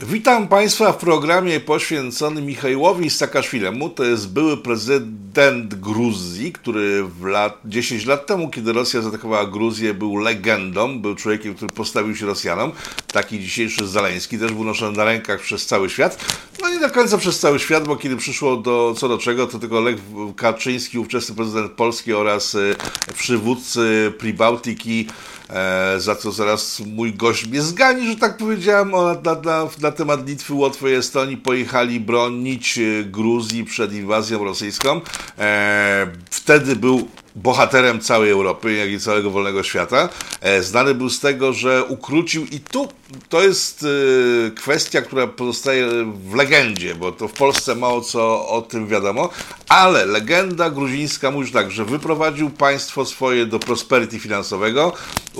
Witam Państwa w programie poświęconym Michaiłowi Saakaszwilemu. To jest były prezydent Gruzji, który w lat, 10 lat temu, kiedy Rosja zaatakowała Gruzję, był legendą, był człowiekiem, który postawił się Rosjanom. Taki dzisiejszy Zaleński też był noszony na rękach przez cały świat. No nie do końca przez cały świat, bo kiedy przyszło do co do czego, to tylko Lech Kaczyński, ówczesny prezydent Polski oraz y, przywódcy Pribałtiki E, za co zaraz mój gość mnie zgani, że tak powiedziałem, na, na, na temat Litwy, Łotwy i Estonii pojechali bronić e, Gruzji przed inwazją rosyjską. E, wtedy był bohaterem całej Europy, jak i całego wolnego świata. E, znany był z tego, że ukrócił i tu to jest e, kwestia, która pozostaje w legendzie, bo to w Polsce mało co o tym wiadomo, ale legenda gruzińska mówi tak, że wyprowadził państwo swoje do prosperity finansowego,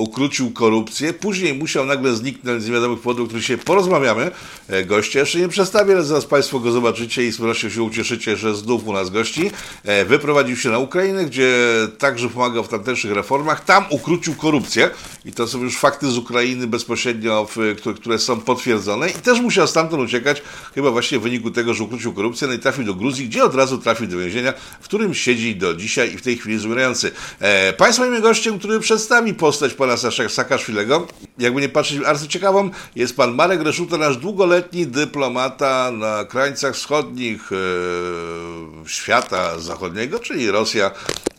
ukrócił korupcję, później musiał nagle zniknąć z niewiadomych powodów, o których się porozmawiamy. E, goście jeszcze nie przedstawię, ale zaraz Państwo go zobaczycie i z pewnością się ucieszycie, że znów u nas gości. Wyprowadził się na Ukrainę, gdzie także pomagał w tamtejszych reformach. Tam ukrócił korupcję i to są już fakty z Ukrainy bezpośrednio, które, są potwierdzone i też musiał stamtąd uciekać, chyba właśnie w wyniku tego, że ukrócił korupcję, no i trafił do Gruzji, gdzie od razu trafił do więzienia, w którym siedzi do dzisiaj i w tej chwili jest umierający. E, państwa moim gościem, który przedstawi postać pana Saakaszwilego, jakby nie patrzeć arcyciekawą, jest pan Marek Reszuta, nasz długoletni dyplomata na krańcach wschodnich e, świata zachodniego, czyli Rosja,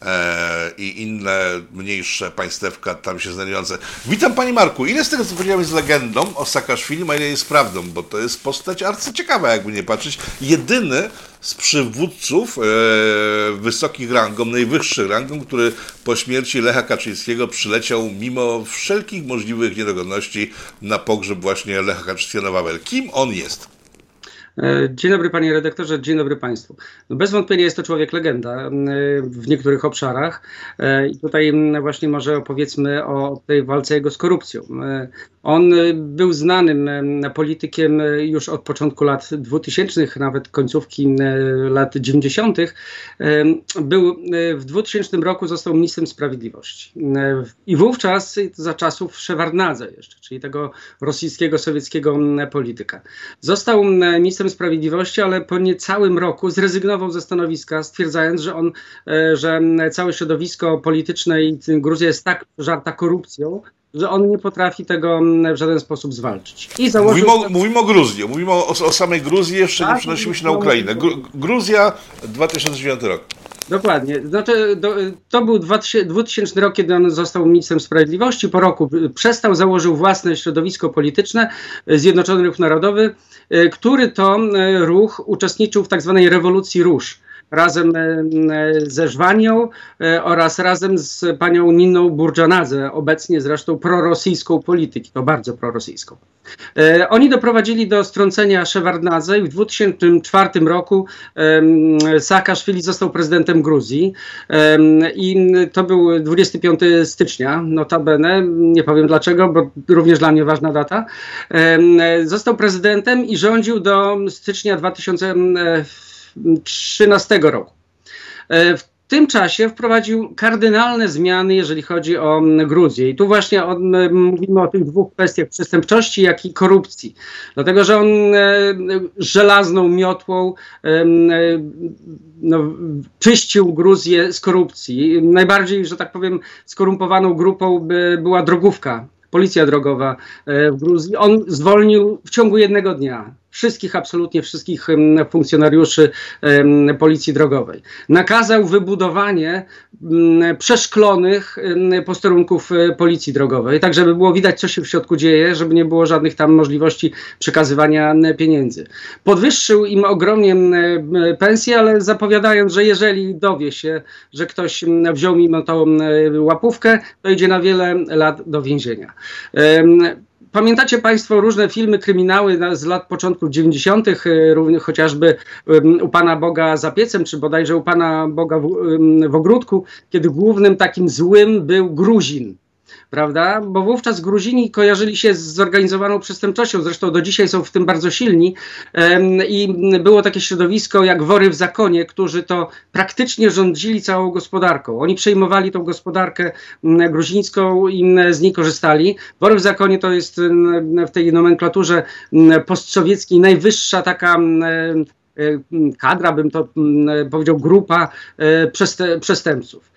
e, i inne mniejsze państewka tam się znajdujące. Witam Panie Marku. Ile z tego, co powiedziałem, jest legendą o Saakaszwilim, a ile jest prawdą? Bo to jest postać arcyciekawa, jakby nie patrzeć. Jedyny z przywódców e, wysokich rangą, najwyższych rangą, który po śmierci Lecha Kaczyńskiego przyleciał mimo wszelkich możliwych niedogodności na pogrzeb właśnie Lecha Kaczyńskiego na Wawel. Kim on jest? E, dzień dobry panie redaktorze, dzień dobry państwu. No bez wątpienia jest to człowiek legenda w niektórych obszarach e, i tutaj właśnie może opowiedzmy o tej walce jego z korupcją. E, on był znanym politykiem już od początku lat 2000, nawet końcówki lat 90. Był w 2000 roku został ministrem sprawiedliwości i wówczas za czasów Szewardnadze jeszcze, czyli tego rosyjskiego, sowieckiego polityka. Został ministrem ministrem sprawiedliwości, ale po niecałym roku zrezygnował ze stanowiska, stwierdzając, że on, e, że całe środowisko polityczne i Gruzja jest tak żarta korupcją, że on nie potrafi tego w żaden sposób zwalczyć. I założył... mówimy, o, mówimy o Gruzji, mówimy o, o samej Gruzji, jeszcze tak, nie przenosimy się na Ukrainę. Gruzja, 2009 rok. Dokładnie. Znaczy, do, to był 2000 rok, kiedy on został ministrem sprawiedliwości. Po roku przestał, założył własne środowisko polityczne, Zjednoczony Ruch Narodowy, e, który to ruch uczestniczył w tak zwanej rewolucji róż razem e, ze Żwanią oraz razem z panią Niną Burżanadze, obecnie zresztą prorosyjską polityki, to bardzo prorosyjską. E, oni doprowadzili do strącenia Szewardnadze i w 2004 roku Saakaszwili został prezydentem Gruzji i to był 25 stycznia, notabene, nie powiem dlaczego, bo również dla mnie ważna data. Został prezydentem i rządził do stycznia 2013 roku. E, w tym czasie wprowadził kardynalne zmiany, jeżeli chodzi o Gruzję. I tu właśnie mówimy o tych dwóch kwestiach przestępczości, jak i korupcji. Dlatego, że on e, żelazną miotłą e, no, czyścił Gruzję z korupcji. Najbardziej, że tak powiem, skorumpowaną grupą by była drogówka policja drogowa w Gruzji. On zwolnił w ciągu jednego dnia wszystkich, absolutnie wszystkich funkcjonariuszy policji drogowej. Nakazał wybudowanie przeszklonych posterunków e, policji drogowej, tak żeby było widać, co się w środku dzieje, żeby nie było żadnych tam możliwości przekazywania pieniędzy. Podwyższył im ogromnie pensje, ale zapowiadając, że jeżeli dowie się, że ktoś wziął mimo tą łapówkę, to idzie na wiele lat do więzienia. Pamiętacie Państwo różne filmy, kryminały z lat początku 90., y, chociażby u Pana Boga za piecem, czy bodajże u Pana Boga w, w ogródku, kiedy głównym takim złym był Gruzin. Prawda? Bo wówczas Gruzini kojarzyli się z zorganizowaną przestępczością, zresztą do dzisiaj są w tym bardzo silni i było takie środowisko jak wory w zakonie, którzy to praktycznie rządzili całą gospodarką. Oni przejmowali tą gospodarkę gruzińską i z niej korzystali. Wory w zakonie to jest w tej nomenklaturze postsowieckiej najwyższa taka kadra, bym to powiedział, grupa e, przestępców.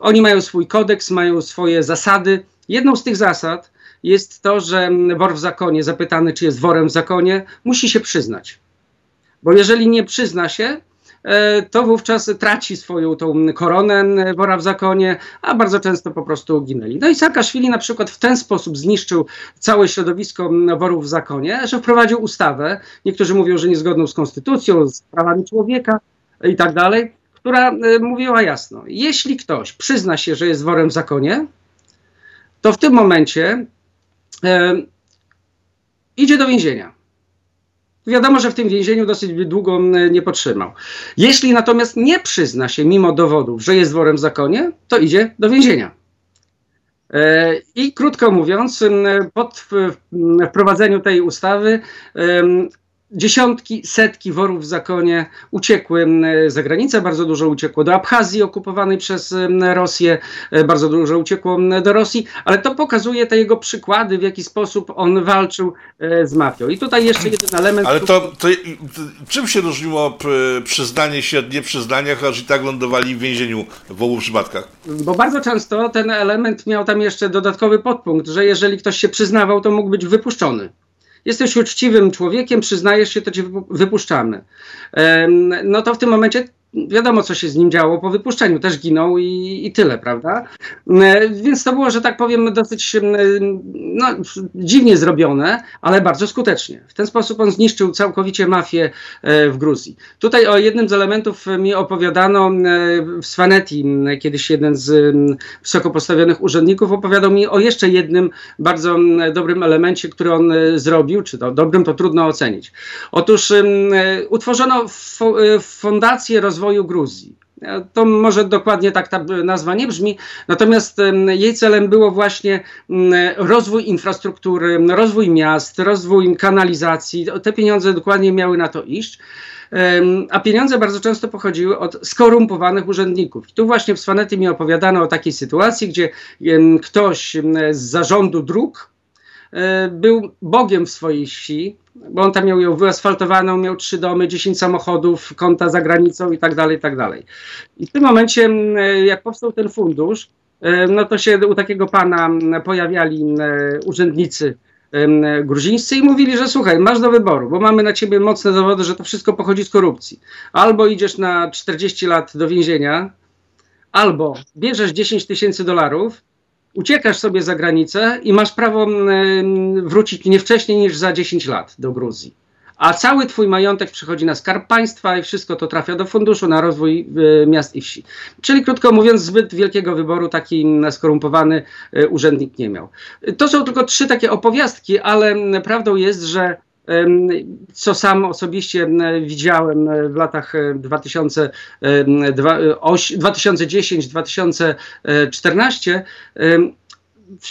Oni mają swój kodeks, mają swoje zasady. Jedną z tych zasad jest to, że wor w zakonie, zapytany czy jest worem w zakonie, musi się przyznać. Bo jeżeli nie przyzna się, to wówczas traci swoją tą koronę wora w zakonie, a bardzo często po prostu ginęli. No i Saakaszwili na przykład w ten sposób zniszczył całe środowisko worów w zakonie, że wprowadził ustawę, niektórzy mówią, że niezgodną z konstytucją, z prawami człowieka i tak dalej, która e, mówiła jasno, jeśli ktoś przyzna się, że jest worem w zakonie, to w tym momencie e, idzie do więzienia. Wiadomo, że w tym więzieniu dosyć długo nie potrzymał. Jeśli natomiast nie przyzna się mimo dowodów, że jest worem w zakonie, to idzie do więzienia. E, I krótko mówiąc, po wprowadzeniu tej ustawy dziesiątki, setki worów w zakonie uciekły za granicę, bardzo dużo uciekło do Abchazji okupowanej przez Rosję, e, bardzo dużo uciekło do Rosji, ale to pokazuje te jego przykłady, w jaki sposób on walczył e, z mafią. I tutaj jeszcze jeden element. Ale to, to, to czym się różniło przyznanie się od nieprzyznania, chociaż i tak lądowali w więzieniu w obu przypadkach? Bo bardzo często ten element miał tam jeszcze dodatkowy podpunkt, że jeżeli ktoś się przyznawał, to mógł być wypuszczony jesteś uczciwym człowiekiem, przyznajesz się, to cię wypuszczamy. No to w tym momencie wiadomo, co się z nim działo po wypuszczeniu, też ginął i, i tyle, prawda? E, więc to było, że tak powiem, dosyć no, dziwnie zrobione, ale bardzo skutecznie. W ten sposób on zniszczył całkowicie mafię e, w Gruzji. Tutaj o jednym z elementów mi opowiadano e, w Swanetti, kiedyś jeden z wysoko postawionych urzędników opowiadał mi o jeszcze jednym bardzo dobrym elemencie, który on zrobił, czy to dobrym to trudno ocenić. Otóż utworzono fundację rozwoju rozwoju Gruzji. To może dokładnie tak ta nazwa nie brzmi, natomiast jej celem było właśnie rozwój infrastruktury, rozwój miast, rozwój kanalizacji. Te pieniądze dokładnie miały na to iść. A pieniądze bardzo często pochodziły od skorumpowanych urzędników. I tu właśnie w Swanety mi opowiadano o takiej sytuacji, gdzie ktoś z zarządu dróg e, był bogiem w swojej wsi, bo on tam miał ją wyasfaltowaną, miał trzy domy, dziesięć samochodów, konta za granicą i tak dalej, i tak dalej. I w tym momencie, jak powstał ten fundusz, no to się u takiego pana pojawiali urzędnicy gruzińscy i mówili, że słuchaj, masz do wyboru, bo mamy na ciebie mocne dowody, że to wszystko pochodzi z korupcji. Albo idziesz na 40 lat do więzienia, albo bierzesz 10 tysięcy dolarów uciekasz sobie za granicę i masz prawo mm, wrócić nie wcześniej niż za 10 lat do Gruzji. A cały twój majątek przychodzi na skarb państwa i wszystko to trafia do funduszu na rozwój y, miast i wsi. Czyli krótko mówiąc, zbyt wielkiego wyboru taki skorumpowany y, urzędnik nie miał. To są tylko trzy takie opowiastki, ale prawdą jest, że co sam osobiście widziałem w latach 2010-2014,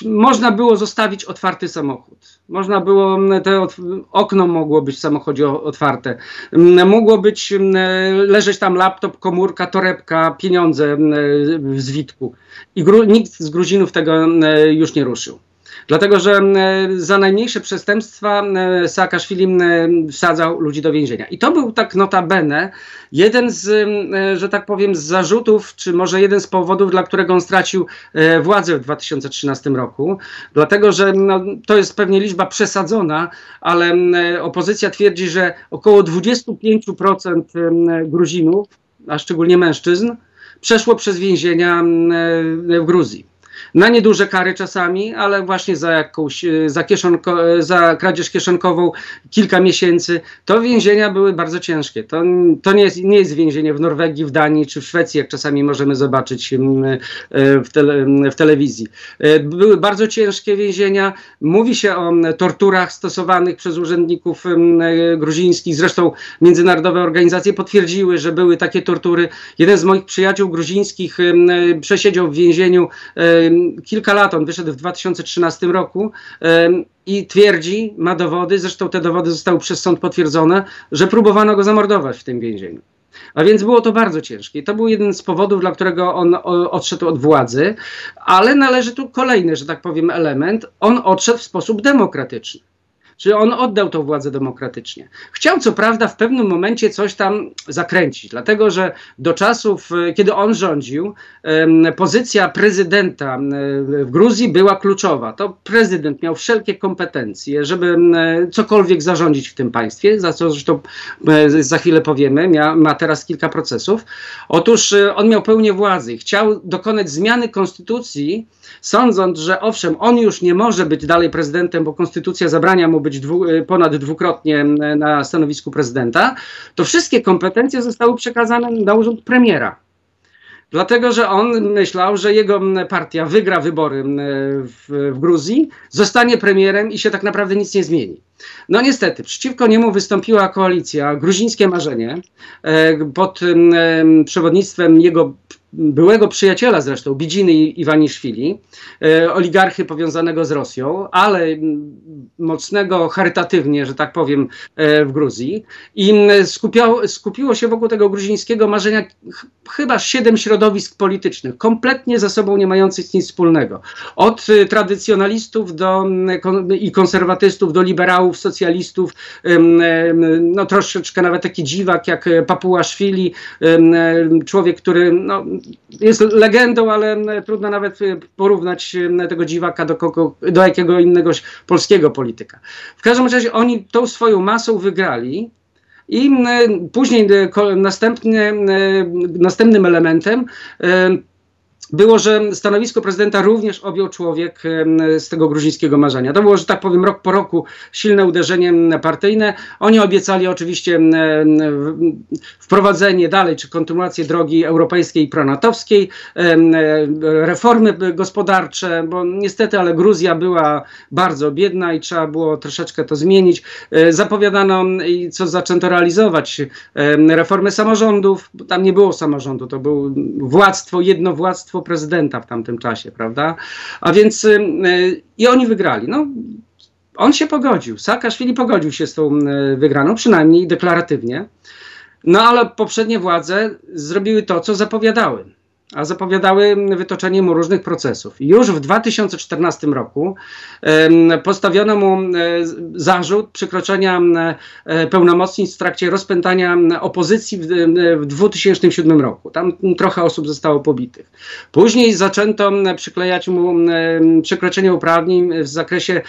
można było zostawić otwarty samochód. Można było, te okno mogło być w samochodzie otwarte. Mogło być, leżeć tam laptop, komórka, torebka, pieniądze w zwitku. I nikt z Gruzinów tego już nie ruszył. Dlatego, że za najmniejsze przestępstwa Saakaszwili wsadzał ludzi do więzienia. I to był tak notabene jeden z, że tak powiem, z zarzutów, czy może jeden z powodów, dla którego on stracił e, władzę w 2013 roku. Dlatego, że no, to jest pewnie liczba przesadzona, ale opozycja twierdzi, że około 25% Gruzinów, a szczególnie mężczyzn, przeszło przez więzienia w Gruzji na nieduże kary czasami, ale właśnie za jakąś, e, za, kieszonko, e, za kradzież kieszonkową kilka miesięcy, to więzienia były bardzo ciężkie. To, to nie, jest, nie jest więzienie w Norwegii, w Danii czy w Szwecji, jak czasami możemy zobaczyć e, w, tele, w telewizji. Były bardzo ciężkie więzienia. Mówi się o torturach stosowanych przez urzędników gruzińskich. Zresztą międzynarodowe organizacje potwierdziły, że były takie tortury. Jeden z moich przyjaciół gruzińskich przesiedział w więzieniu kilka lat, on wyszedł w 2013 roku i twierdzi, ma dowody, zresztą te dowody zostały przez sąd potwierdzone, że próbowano go zamordować w tym więzieniu. A więc było to bardzo ciężkie. I to był jeden z powodów, dla którego on odszedł od władzy, ale należy tu kolejny, że tak powiem, element. On odszedł w sposób demokratyczny. Czyli on oddał tą władzę demokratycznie. Chciał co prawda w pewnym momencie coś tam zakręcić, dlatego że do czasów, e, kiedy on rządził, pozycja prezydenta w Gruzji była kluczowa. To prezydent miał wszelkie kompetencje, żeby cokolwiek zarządzić w tym państwie, za co zresztą e, za chwilę powiemy, Mia, ma teraz kilka procesów. Otóż e, on miał pełnię władzy, chciał dokonać zmiany konstytucji, sądząc, że owszem, on już nie może być dalej prezydentem, bo konstytucja zabrania mu być dwu, y, ponad dwukrotnie na stanowisku prezydenta, to wszystkie kompetencje zostały przekazane na urząd premiera. Dlatego, że on myślał, że jego partia wygra wybory w, w, Gruzji, zostanie premierem i się tak naprawdę nic nie zmieni. No niestety, przeciwko niemu wystąpiła koalicja Gruzińskie Marzenie e, pod przewodnictwem jego byłego przyjaciela zresztą, Bidziny Iwaniszwili, e, oligarchy powiązanego z Rosją, ale mocnego charytatywnie, że tak powiem, e, w Gruzji. I skupiało, skupiło się wokół tego gruzińskiego marzenia chyba siedem środowisk politycznych, kompletnie ze sobą nie mających nic wspólnego. Od e, tradycjonalistów do, i konserwatystów, do liberałów, socjalistów, no troszeczkę nawet taki dziwak jak Papułaszwili, człowiek, który no, jest legendą, ale trudno nawet porównać tego dziwaka do, kogo, do jakiego innego polskiego polityka. W każdym razie oni tą swoją masą wygrali. I później następnie, następnym elementem było, że stanowisko prezydenta również objął człowiek z tego gruzińskiego marzenia. To było, że tak powiem, rok po roku silne uderzenie partyjne. Oni obiecali oczywiście wprowadzenie dalej, czy kontynuację drogi europejskiej i pronatowskiej, reformy gospodarcze, bo niestety, ale Gruzja była bardzo biedna i trzeba było troszeczkę to zmienić. E, zapowiadano, co zaczęto realizować, reformy samorządów, tam nie było samorządu, to było władztwo, jedno prezydenta w tamtym czasie, prawda? A więc y, i oni wygrali. No, on się pogodził. Saakaszwili pogodził się z tą y, wygraną, przynajmniej deklaratywnie. No ale poprzednie władze zrobiły to, co zapowiadały a zapowiadały wytoczenie mu różnych procesów. Już w 2014 roku postawiono mu e, zarzut przekroczenia e, pełnomocnictw w trakcie rozpętania opozycji w 2007 roku. Tam trochę osób zostało pobitych. Później zaczęto przyklejać mu przekroczenie uprawnień w zakresie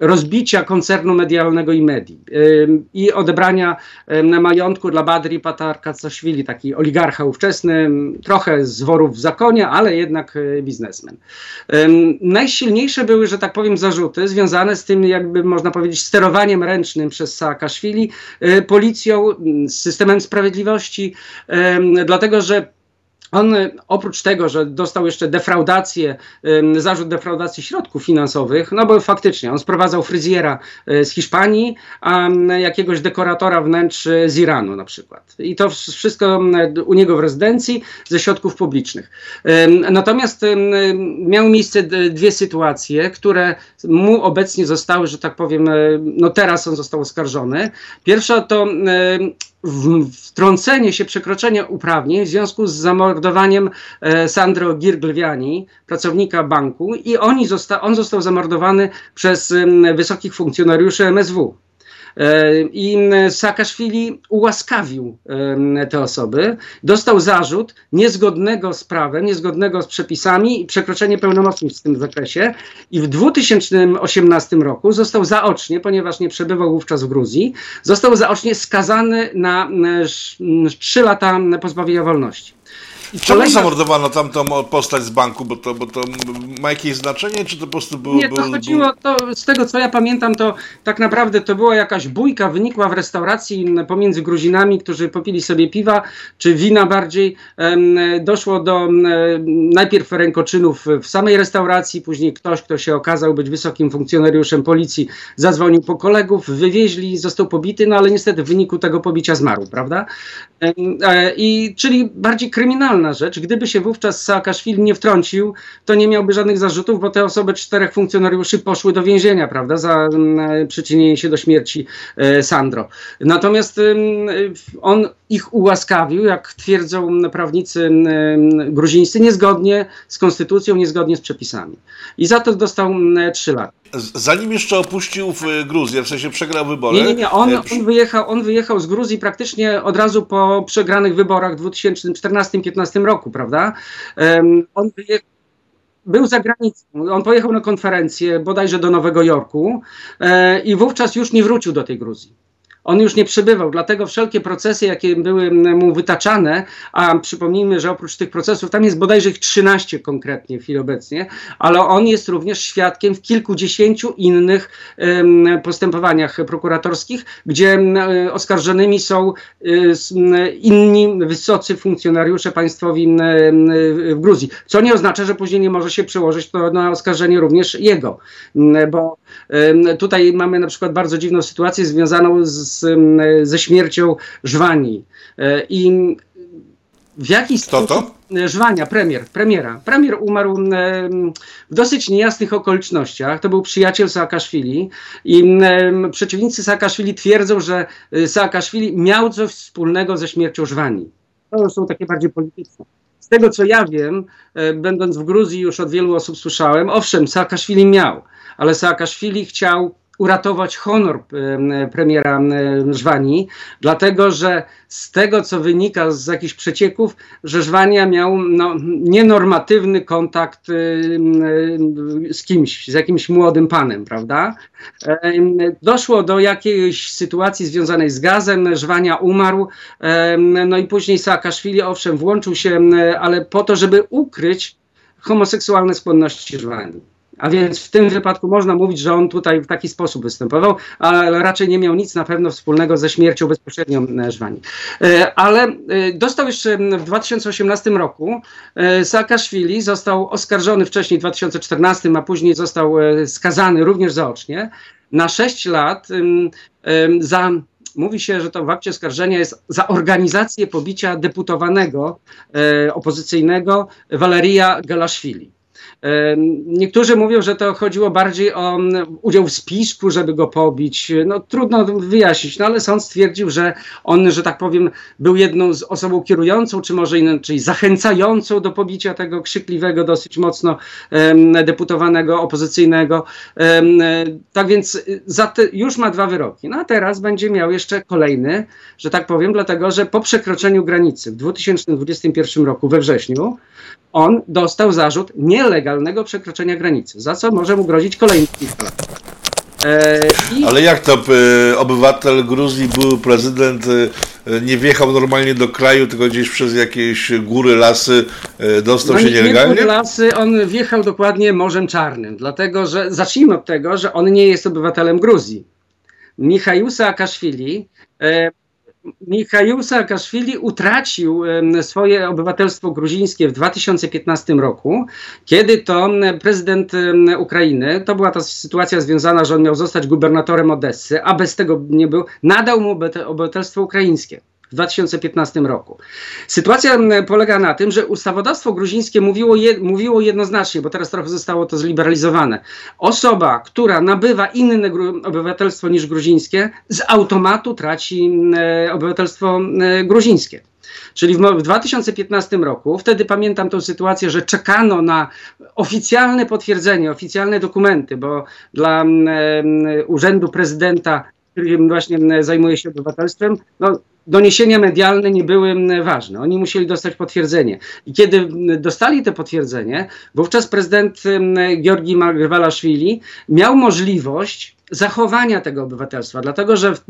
rozbicia koncernu medialnego i medii i odebrania majątku dla Badri Patarkacaszwili, taki oligarcha ówczesny, trochę z worów w zakonie, ale jednak e, biznesmen. Najsilniejsze były, że tak powiem, zarzuty związane z tym, jakby można powiedzieć, sterowaniem ręcznym przez Saakaszwili, e, policją, systemem sprawiedliwości, dlatego że on oprócz tego, że dostał jeszcze defraudację, zarzut defraudacji środków finansowych, no bo faktycznie on sprowadzał fryzjera e, z Hiszpanii, a jakiegoś dekoratora wnętrz z Iranu na przykład. I to wszystko u niego w rezydencji ze środków publicznych. Natomiast miały miejsce dwie sytuacje, które mu obecnie zostały, że tak powiem, e, no teraz on został oskarżony. Pierwsza to wtrącenie się, przekroczenie uprawnień w związku z zamordowaniem e, Sandro Girglwiani, pracownika banku i oni zosta on został zamordowany przez wysokich funkcjonariuszy MSW. E, I Saakaszwili ułaskawił te osoby. Dostał zarzut niezgodnego z prawem, niezgodnego z przepisami i przekroczenie pełnomocnictw w tym zakresie. I w 2018 roku został zaocznie, ponieważ nie przebywał wówczas w Gruzji, został zaocznie skazany na 3 lata pozbawienia wolności. Czemu kolejna... zamordowano tamtą postać z banku? Bo to, bo to ma jakieś znaczenie, czy to po prostu było... Nie, to chodziło, to z tego co ja pamiętam, to tak naprawdę to była jakaś bójka, wynikła w restauracji pomiędzy Gruzinami, którzy popili sobie piwa, czy wina bardziej. Doszło do najpierw rękoczynów w samej restauracji, później ktoś, kto się okazał być wysokim funkcjonariuszem policji, zadzwonił po kolegów, wywieźli, został pobity, no ale niestety w wyniku tego pobicia zmarł, prawda? E, I czyli bardziej kryminalny normalna rzecz. Gdyby się wówczas Saakaszwili nie wtrącił, to nie miałby żadnych zarzutów, bo te osoby, czterech funkcjonariuszy poszły do więzienia, prawda, za mm, przyczynienie się do śmierci e, Sandro. Natomiast on ich ułaskawił, jak twierdzą prawnicy gruzińscy, niezgodnie z konstytucją, niezgodnie z przepisami. I za to dostał trzy lata. Zanim jeszcze opuścił Gruzję, w sensie przegrał wybory. Nie, nie, nie. On, e, on, wyjechał, on wyjechał z Gruzji praktycznie od razu po przegranych wyborach w 2014-2015 roku, prawda? Um, on wyjechał był za granicą. On pojechał na konferencję bodajże do Nowego Jorku e, i wówczas już nie wrócił do tej Gruzji on już nie przebywał. Dlatego wszelkie procesy, jakie były mu wytaczane, a przypomnijmy, że oprócz tych procesów, tam jest bodajże ich 13 konkretnie w chwili obecnie, ale on jest również świadkiem w kilkudziesięciu innych postępowaniach prokuratorskich, gdzie oskarżonymi są um, inni wysocy funkcjonariusze państwowi w Gruzji. Co nie oznacza, że później nie może się przełożyć to na oskarżenie również jego, bo tutaj mamy na przykład bardzo dziwną sytuację związaną z ze śmiercią Żwani. E, I w jaki sposób... to? E, Żwania, premier, premiera. Premier umarł w dosyć niejasnych okolicznościach. To był przyjaciel Saakaszwili i przeciwnicy Saakaszwili twierdzą, że e, Saakaszwili miał coś wspólnego ze śmiercią Żwani. To są takie bardziej polityczne. Z tego co ja wiem, będąc w Gruzji już od wielu osób słyszałem, owszem, Saakaszwili miał, ale Saakaszwili chciał uratować honor premiera Żwani, dlatego że z tego, co wynika z jakichś przecieków, że Żwania miał no, nienormatywny kontakt z kimś, z jakimś młodym panem, prawda? Doszło do jakiejś sytuacji związanej z gazem, Żwania umarł, no i później Saakaszwili, owszem, włączył się, ale po to, żeby ukryć homoseksualne skłonności Żwani. A więc w tym wypadku można mówić, że on tutaj w taki sposób występował, ale raczej nie miał nic na pewno wspólnego ze śmiercią bezpośrednią Żwani. E, ale e, dostał jeszcze w 2018 roku e, Saakaszwili, został oskarżony wcześniej w 2014, a później został skazany również zaocznie na 6 lat za mówi się, że to w akcie oskarżenia jest za organizację pobicia deputowanego e, opozycyjnego Waleria Galaszwili. Niektórzy mówią, że to chodziło bardziej o udział w spisku, żeby go pobić. No trudno wyjaśnić, no ale sąd stwierdził, że on, że tak powiem, był jedną z osobą kierującą, czy może inaczej zachęcającą do pobicia tego krzykliwego, dosyć mocno deputowanego, opozycyjnego. Um, tak więc te, już ma dwa wyroki. No a teraz będzie miał jeszcze kolejny, że tak powiem, dlatego że po przekroczeniu granicy w 2021 roku we wrześniu on dostał zarzut nielegalnego przekroczenia granicy, za co może mu grozić kolejny kilka lat. E, I... Ale jak to e, obywatel Gruzji, były prezydent, e, nie wjechał normalnie do kraju, tylko gdzieś przez jakieś góry, lasy dostał no, się nielegalnie? Nie lasy, on wjechał dokładnie Morzem Czarnym, dlatego że zacznijmy od tego, że on nie jest obywatelem Gruzji. Michał Saakaszwili Michał Saakaszwili utracił swoje obywatelstwo gruzińskie w 2015 roku, kiedy to prezydent Ukrainy, to była ta sytuacja związana, że on miał zostać gubernatorem Odessy, a bez tego nie był, nadał mu obywatelstwo ukraińskie w 2015 roku. Sytuacja polega na tym, że ustawodawstwo gruzińskie mówiło, je, mówiło jednoznacznie, bo teraz trochę zostało to zliberalizowane. Osoba, która nabywa inne obywatelstwo niż gruzińskie, z automatu traci e, obywatelstwo e, gruzińskie. Czyli w, w 2015 roku, wtedy pamiętam tą sytuację, że czekano na oficjalne potwierdzenie, oficjalne dokumenty, bo dla e, Urzędu Prezydenta, który właśnie zajmuje się obywatelstwem, no, doniesienia medialne nie były ważne. Oni musieli dostać potwierdzenie. I kiedy dostali te potwierdzenie, wówczas prezydent Georgi Margwalaszwili miał możliwość zachowania tego obywatelstwa, dlatego że w,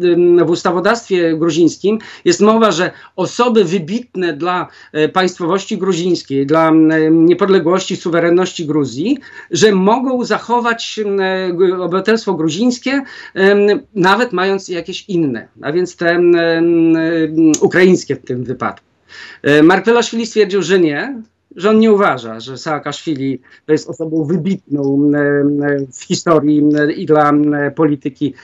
w, ustawodawstwie gruzińskim jest mowa, że osoby wybitne dla e, państwowości gruzińskiej, dla niepodległości, suwerenności Gruzji, że mogą zachować e, obywatelstwo gruzińskie, nawet mając jakieś inne, a więc te ukraińskie w tym wypadku. E, Mark Welaszwili stwierdził, że nie, że on nie uważa, że Saakaszwili to jest osobą wybitną w historii i dla polityki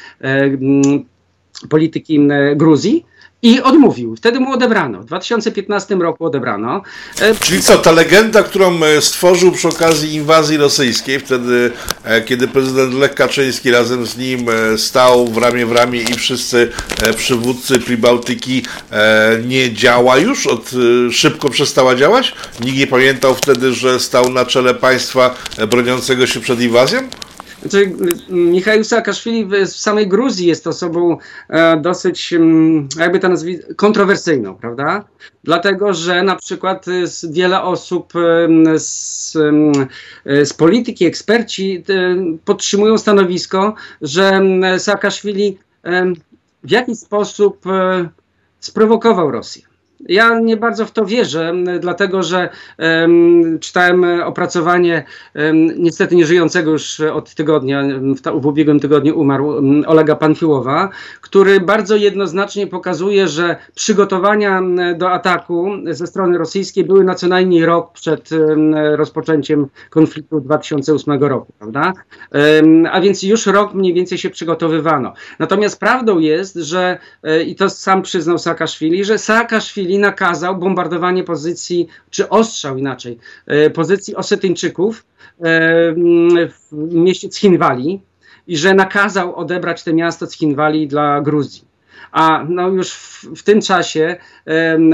polityki Gruzji i odmówił. Wtedy mu odebrano. W 2015 roku odebrano. E, Czyli co, ta legenda, którą e, stworzył przy okazji inwazji rosyjskiej, wtedy, e, kiedy prezydent Lech Kaczyński razem z nim stał w ramię w ramię i wszyscy przywódcy Pribałtyki nie działa już? Od, szybko przestała działać? Nikt nie pamiętał wtedy, że stał na czele państwa broniącego się przed inwazją? Znaczy, Michał Saakaszwili w samej Gruzji jest osobą e, dosyć, jakby to nazwać, kontrowersyjną, prawda? Dlatego, że na przykład wiele osób z, z polityki, eksperci podtrzymują stanowisko, że Saakaszwili w jakiś sposób e, sprowokował Rosję. Ja nie bardzo w to wierzę, dlatego że um, czytałem opracowanie um, niestety nieżyjącego już od tygodnia, w, w ubiegłym tygodniu umarł um, Olega Panfiłowa, który bardzo jednoznacznie pokazuje, że przygotowania do ataku ze strony rosyjskiej były na co najmniej rok przed rozpoczęciem konfliktu 2008 roku, prawda? A więc już rok mniej więcej się przygotowywano. Natomiast prawdą jest, że e, i to sam przyznał Saakaszwili, że Saakaszwili nakazał bombardowanie pozycji, czy ostrzał inaczej, e, pozycji Osetyńczyków e, w mieście Chinwali i że nakazał odebrać to miasto Chinwali dla Gruzji. A no już w, w tym czasie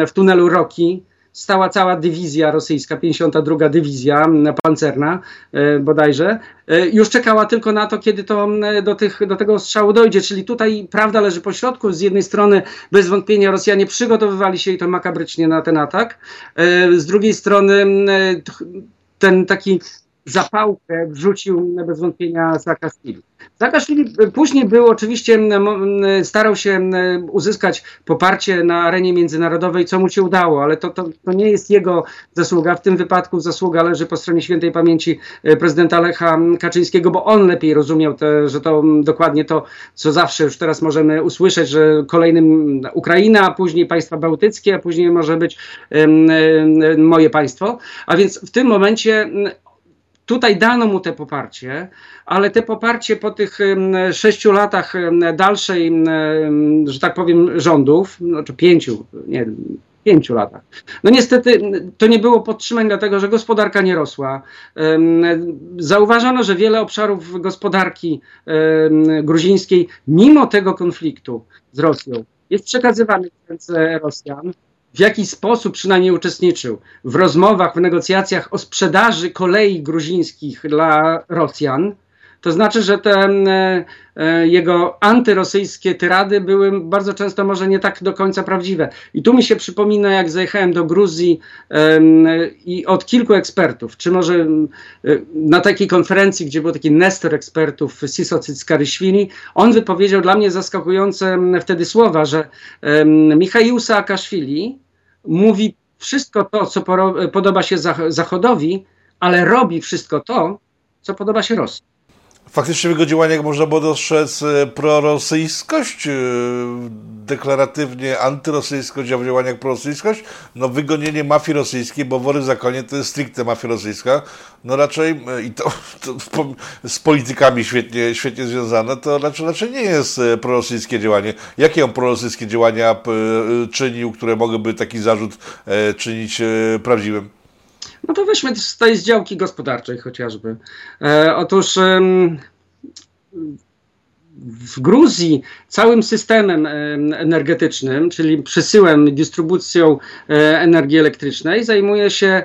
w tunelu Roki stała cała dywizja rosyjska, 52 dywizja pancerna e, bodajże, e, już czekała tylko na to, kiedy to do, tych, do tego strzału dojdzie. Czyli tutaj prawda leży po środku. Z jednej strony bez wątpienia Rosjanie przygotowywali się i to makabrycznie na ten atak. E, z drugiej strony ten taki zapałkę wrzucił bez wątpienia Saakaszwili. Saakaszwili później był oczywiście, starał się uzyskać poparcie na arenie międzynarodowej, co mu się udało, ale to, to, to nie jest jego zasługa. W tym wypadku zasługa leży po stronie świętej pamięci e, prezydenta Lecha Kaczyńskiego, bo on lepiej rozumiał, te, że to dokładnie to, co zawsze już teraz możemy usłyszeć, że kolejnym Ukraina, a później państwa bałtyckie, a później może być moje państwo. A więc w tym momencie Tutaj dano mu te poparcie, ale te poparcie po tych sześciu latach dalszej, że tak powiem, rządów, no czy pięciu, nie, pięciu latach. No niestety to nie było podtrzymań, dlatego że gospodarka nie rosła. Zauważono, że wiele obszarów gospodarki gruzińskiej, mimo tego konfliktu z Rosją, jest przekazywanych przez Rosjan w jaki sposób przynajmniej uczestniczył w rozmowach, w negocjacjach o sprzedaży kolei gruzińskich dla Rosjan, to znaczy, że te e, e, jego antyrosyjskie tyrady były bardzo często może nie tak do końca prawdziwe. I tu mi się przypomina, jak zajechałem do Gruzji i od kilku ekspertów, czy może e, na takiej konferencji, gdzie był taki nestor ekspertów, Siso Cyckaryświli, on wypowiedział dla mnie zaskakujące wtedy słowa, że Michał Saakaszwili mówi wszystko to, co podoba się Zachodowi, ale robi wszystko to, co podoba się Rosji. Faktycznie w jego działaniach można było dostrzec e, prorosyjskość, e, deklaratywnie antyrosyjskość, a w działaniach prorosyjskość. No wygonienie mafii rosyjskiej, bo wory zakonie to jest stricte mafia rosyjska. No raczej, e, i to, to z politykami świetnie, świetnie związane, to raczej, raczej nie jest prorosyjskie działanie. Jakie on prorosyjskie działania czynił, które mogłyby taki zarzut czynić prawdziwym? No to weźmy z tej działki gospodarczej chociażby. E, otóż w Gruzji całym systemem energetycznym, czyli przesyłem, dystrybucją e, energii elektrycznej zajmuje się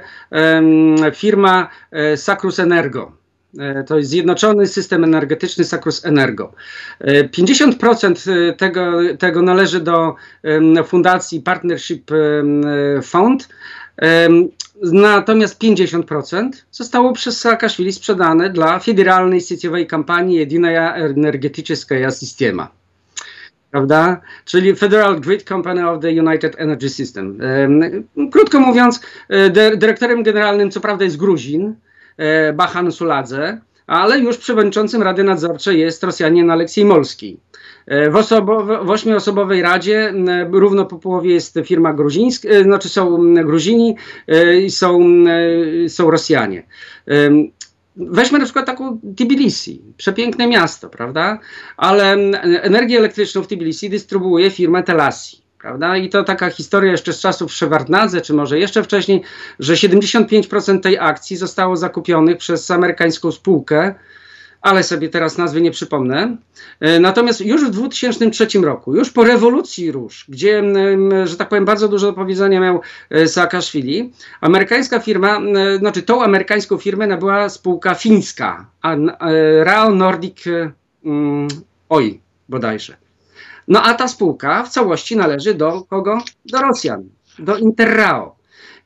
firma e, Sacrus Energo. E, to jest zjednoczony system energetyczny Sacrus Energo. 50% tego, tego należy do fundacji Partnership Fund, Natomiast 50% zostało przez Saakaszwili sprzedane dla federalnej sieciowej kampanii Jedinaya Energetyczna Systema. Prawda? Czyli Federal Grid Company of the United Energy System. Krótko mówiąc, e, dyrektorem generalnym co prawda jest Gruzin, e, Bahan Suladze, ale już przewodniczącym Rady Nadzorczej jest Rosjanin Aleksiej Molski. E, w, osobowe, w ośmioosobowej radzie równo po połowie jest firma gruzińska, e, znaczy są Gruzini e, i są, są Rosjanie. Weźmy na przykład taką Tbilisi, przepiękne miasto, prawda? Ale energię elektryczną w Tbilisi dystrybuuje firma Telasi. Prawda? I to taka historia jeszcze z czasów Szewardnadze, czy może jeszcze wcześniej, że 75% tej akcji zostało zakupionych przez amerykańską spółkę, ale sobie teraz nazwy nie przypomnę. E, natomiast już w 2003 roku, już po rewolucji róż, gdzie, że tak powiem, bardzo dużo do powiedzenia miał e, Saakaszwili, amerykańska firma, znaczy tą amerykańską firmę nabyła spółka fińska, Rao Nordic Oil bodajże. No a ta spółka w całości należy do kogo? Do Rosjan, do Interrao.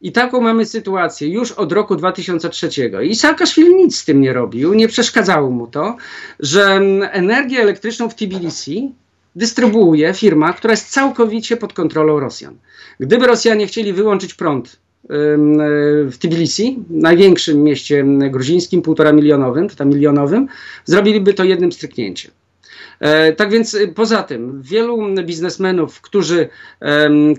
I taką mamy sytuację już od roku 2003. I Saakaszwili nic z tym nie robił, nie przeszkadzało mu to, że energię elektryczną w Tbilisi dystrybuuje firma, która jest całkowicie pod kontrolą Rosjan. Gdyby Rosjanie chcieli wyłączyć prąd w Tbilisi, największym mieście gruzińskim, półtora milionowym, tam milionowym, zrobiliby to jednym stryknięciem. E, tak więc y, poza tym wielu biznesmenów, którzy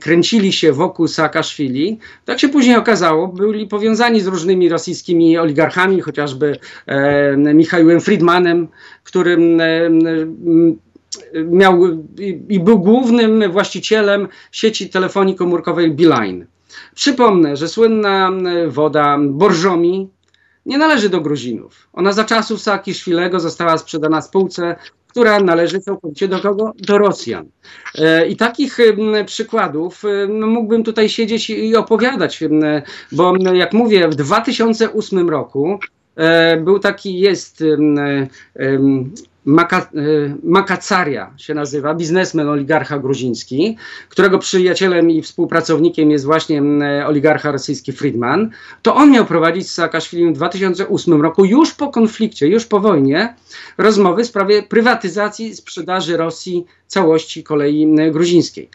kręcili się wokół Saakaszwili, tak się później okazało, byli powiązani z różnymi rosyjskimi oligarchami, chociażby Michałem Friedmanem, który miał i był głównym właścicielem sieci telefonii komórkowej Beeline. Przypomnę, że słynna woda Borżomi nie należy do Gruzinów. Ona za czasów Saakaszwilego została sprzedana spółce która należy całkowicie do kogo? Do Rosjan. E, I takich przykładów mógłbym tutaj siedzieć i opowiadać, bo jak mówię, w 2008 roku e, był taki, jest Maka, y, Makacaria się nazywa, biznesmen, oligarcha gruziński, którego przyjacielem i współpracownikiem jest właśnie oligarcha rosyjski Friedman, to on miał prowadzić z Saakaszwilim w 2008 roku, już po konflikcie, już po wojnie, rozmowy w sprawie prywatyzacji sprzedaży Rosji całości kolei gruzińskiej.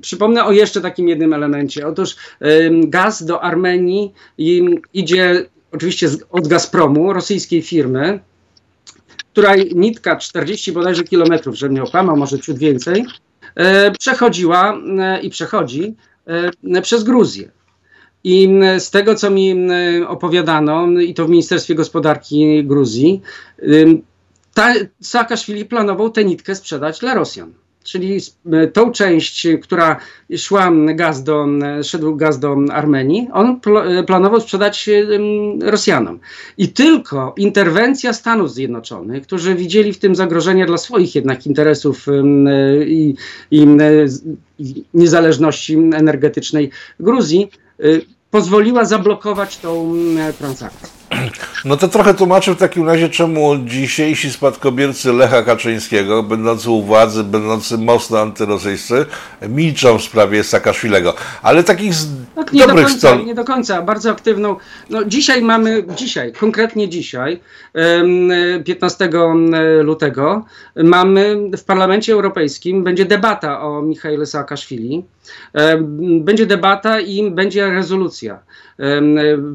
Przypomnę o jeszcze takim jednym elemencie. Otóż gaz do Armenii idzie oczywiście od Gazpromu, rosyjskiej firmy, której nitka 40 bodajże kilometrów, że nie okłamał, może ciut więcej, e, przechodziła e, i przechodzi e, przez Gruzję. I z tego, co mi opowiadano, i to w Ministerstwie Gospodarki Gruzji, Saakaszwili planował tę nitkę sprzedać dla Rosjan czyli e, tą część, która szła gaz do, szedł gaz do Armenii, on pl planował sprzedać Rosjanom. I tylko interwencja Stanów Zjednoczonych, którzy widzieli w tym zagrożenie dla swoich jednak interesów i, i niezależności energetycznej Gruzji, pozwoliła zablokować tą transakcję. No to trochę tłumaczy w takim razie, czemu dzisiejsi spadkobiercy Lecha Kaczyńskiego, będący u władzy, będący mocno antyrosyjscy, milczą w sprawie Saakaszwilego. Ale takich z tak, nie dobrych do końca, stron... Nie do końca, bardzo aktywną. No dzisiaj mamy, dzisiaj, konkretnie dzisiaj, 15 lutego, mamy w Parlamencie Europejskim, będzie debata o Michaile Saakaszwili. Będzie debata i będzie rezolucja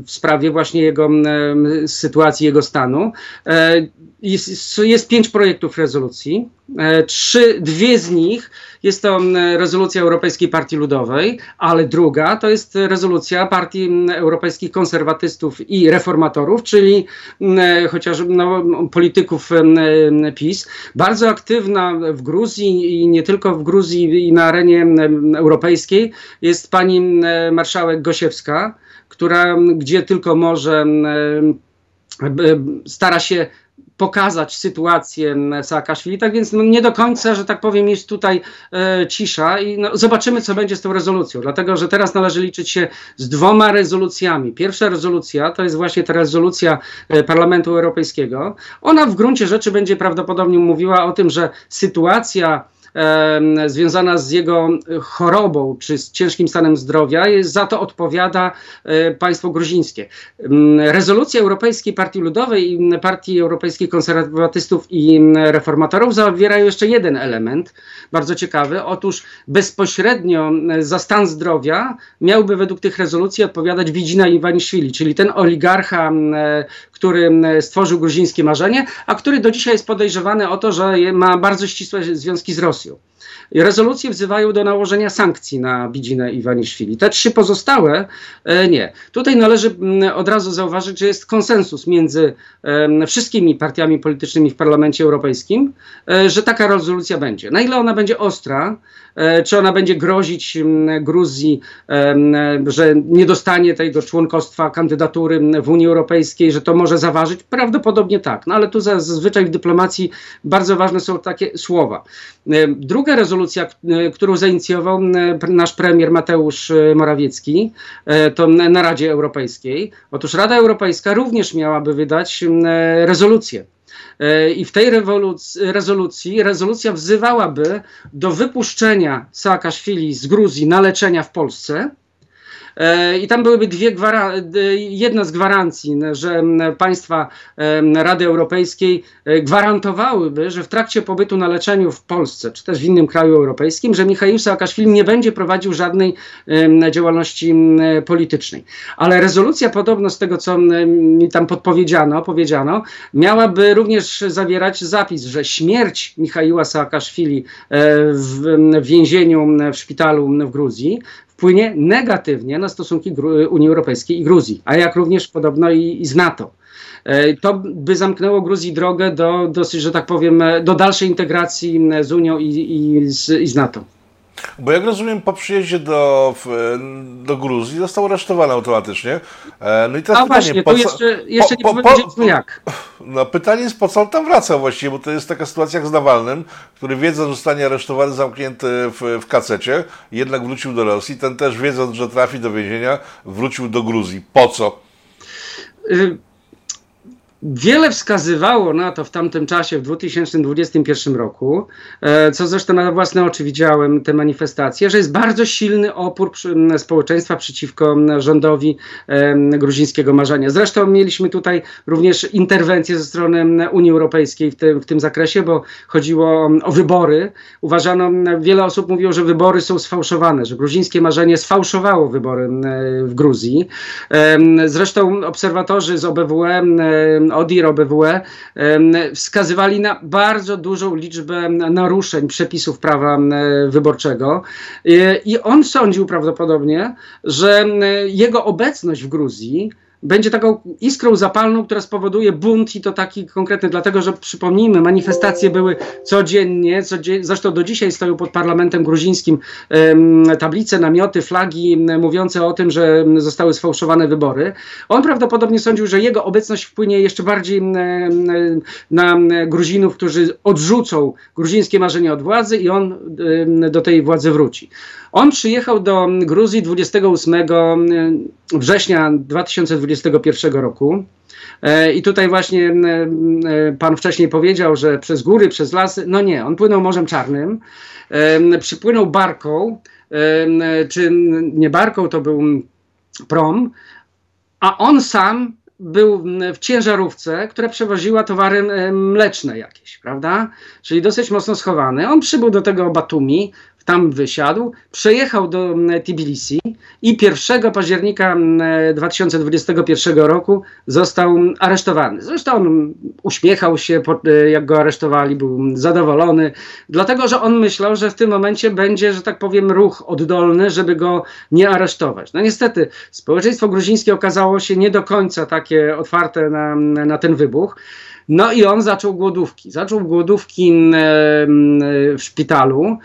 w sprawie właśnie jego sytuacji, jego stanu. E, jest, jest pięć projektów rezolucji. E, trzy, dwie z nich jest to rezolucja Europejskiej Partii Ludowej, ale druga to jest rezolucja Partii Europejskich Konserwatystów i Reformatorów, czyli chociaż no, polityków PiS. Bardzo aktywna w Gruzji i nie tylko w Gruzji i na arenie europejskiej jest pani marszałek Gosiewska która gdzie tylko może stara się pokazać sytuację Saakaszwili, tak więc no, nie do końca, że tak powiem, jest tutaj e, cisza i no, zobaczymy, co będzie z tą rezolucją, dlatego, że teraz należy liczyć się z dwoma rezolucjami. Pierwsza rezolucja to jest właśnie ta rezolucja e, Parlamentu Europejskiego. Ona w gruncie rzeczy będzie prawdopodobnie mówiła o tym, że sytuacja związana z jego chorobą czy z ciężkim stanem zdrowia, za to odpowiada e, państwo gruzińskie. Rezolucja Europejskiej Partii Ludowej i Partii Europejskich Konserwatystów i Reformatorów zawierają jeszcze jeden element, bardzo ciekawy. Otóż bezpośrednio za stan zdrowia miałby według tych rezolucji odpowiadać Widzina Iwaniszwili, czyli ten oligarcha, który stworzył gruzińskie marzenie, a który do dzisiaj jest podejrzewany o to, że ma bardzo ścisłe związki z Rosją. Rosją. Rezolucje wzywają do nałożenia sankcji na Bidzinę i. Te trzy pozostałe e, nie. Tutaj należy mm, od razu zauważyć, że jest konsensus między wszystkimi partiami politycznymi w Parlamencie Europejskim, e, że taka rezolucja będzie. Na ile ona będzie ostra, czy ona będzie grozić mm, Gruzji, że nie dostanie tego członkostwa, kandydatury w Unii Europejskiej, że to może zaważyć? Prawdopodobnie tak, no ale tu zazwyczaj w dyplomacji bardzo ważne są takie słowa. Druga rezolucja, którą zainicjował nasz premier Mateusz e, Morawiecki, e, to na Radzie Europejskiej. Otóż Rada Europejska również miałaby wydać rezolucję. E, I w tej rezolucji rezolucja wzywałaby do wypuszczenia Saakaszwili z Gruzji na leczenia w Polsce I tam byłyby dwie jedna z gwarancji, że państwa Rady Europejskiej e, gwarantowałyby, że w trakcie pobytu na leczeniu w Polsce, czy też w innym kraju europejskim, że Michał Saakaszwili nie będzie prowadził żadnej działalności politycznej. Ale rezolucja podobno z tego, co mi tam podpowiedziano, powiedziano, miałaby również zawierać zapis, że śmierć Michaiła Saakaszwili e, w więzieniu w szpitalu w Gruzji wpłynie negatywnie na stosunki Unii Europejskiej i Gruzji, a jak również podobno i, i z NATO. E, to by zamknęło Gruzji drogę do, dosyć, że tak powiem, do dalszej integracji z Unią i, i, z, i z NATO. Bo jak rozumiem, po przyjeździe do, do Gruzji został aresztowany automatycznie. E, no i teraz A pytanie, właśnie, po co, jeszcze, jeszcze po, nie powiedzieliśmy jak. No pytanie jest, po co on tam wraca właściwie, bo to jest taka sytuacja jak z Nawalnym, który wiedząc, że zostanie aresztowany, zamknięty w, w kacecie, jednak wrócił do Rosji. Ten też wiedząc, że trafi do więzienia, wrócił do Gruzji. Po co? Y Wiele wskazywało na to w tamtym czasie, w 2021 roku, e, co zresztą na własne oczy widziałem te manifestacje, że jest bardzo silny opór społeczeństwa przeciwko rządowi gruzińskiego marzenia. Zresztą mieliśmy tutaj również interwencję ze strony Unii Europejskiej w tym, w tym zakresie, bo chodziło o wybory. Uważano, wiele osób mówiło, że wybory są sfałszowane, że gruzińskie marzenie sfałszowało wybory w Gruzji. Zresztą obserwatorzy z OBWE ODIR, OBWE wskazywali na bardzo dużą liczbę naruszeń przepisów prawa wyborczego. I on sądził prawdopodobnie, że jego obecność w Gruzji będzie taką iskrą zapalną, która spowoduje bunt i to taki konkretny, dlatego że przypomnijmy, manifestacje były codziennie, codziennie zresztą do dzisiaj stoją pod parlamentem gruzińskim tablice, namioty, flagi mówiące o tym, że zostały sfałszowane wybory. On prawdopodobnie sądził, że jego obecność wpłynie jeszcze bardziej na Gruzinów, którzy odrzucą gruzińskie marzenie od władzy i on do tej władzy wróci. On przyjechał do Gruzji 28 września 2021 roku. E, I tutaj właśnie pan wcześniej powiedział, że przez góry, przez lasy. No nie, on płynął Morzem Czarnym, przypłynął barką, czy nie barką, to był prom, a on sam był w ciężarówce, która przewoziła towary mleczne jakieś, prawda? Czyli dosyć mocno schowany. On przybył do tego Batumi, tam wysiadł, przejechał do mm, Tbilisi i 1 października 2021 mm, roku został aresztowany. Zresztą on uśmiechał się, e, jak go aresztowali, był zadowolony, dlatego że on myślał, że w tym momencie będzie, że tak powiem, ruch oddolny, żeby go nie aresztować. No niestety, społeczeństwo gruzińskie okazało się nie do końca takie otwarte na, na ten wybuch. No i on zaczął głodówki. Zaczął głodówki w szpitalu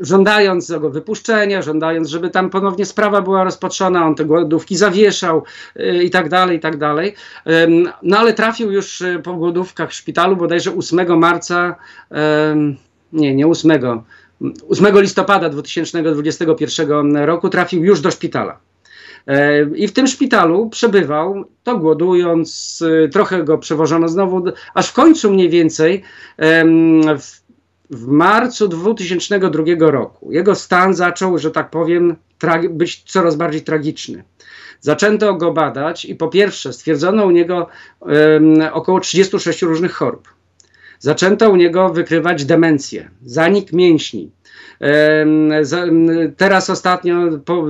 żądając tego wypuszczenia, żądając, żeby tam ponownie sprawa była rozpatrzona, on te głodówki zawieszał y, i tak dalej, i tak dalej. No ale trafił już y, po głodówkach w szpitalu bodajże 8 marca, nie, nie 8, 8 listopada 2021 roku trafił już do szpitala. I w tym szpitalu przebywał, to głodując, y, trochę go przewożono znowu, aż w końcu mniej więcej w w marcu 2002 roku jego stan zaczął, że tak powiem, być coraz bardziej tragiczny. Zaczęto go badać i po pierwsze stwierdzono u niego um, około 36 różnych chorób. zaczęto u niego wykrywać demencję, zanik mięśni. Teraz ostatnio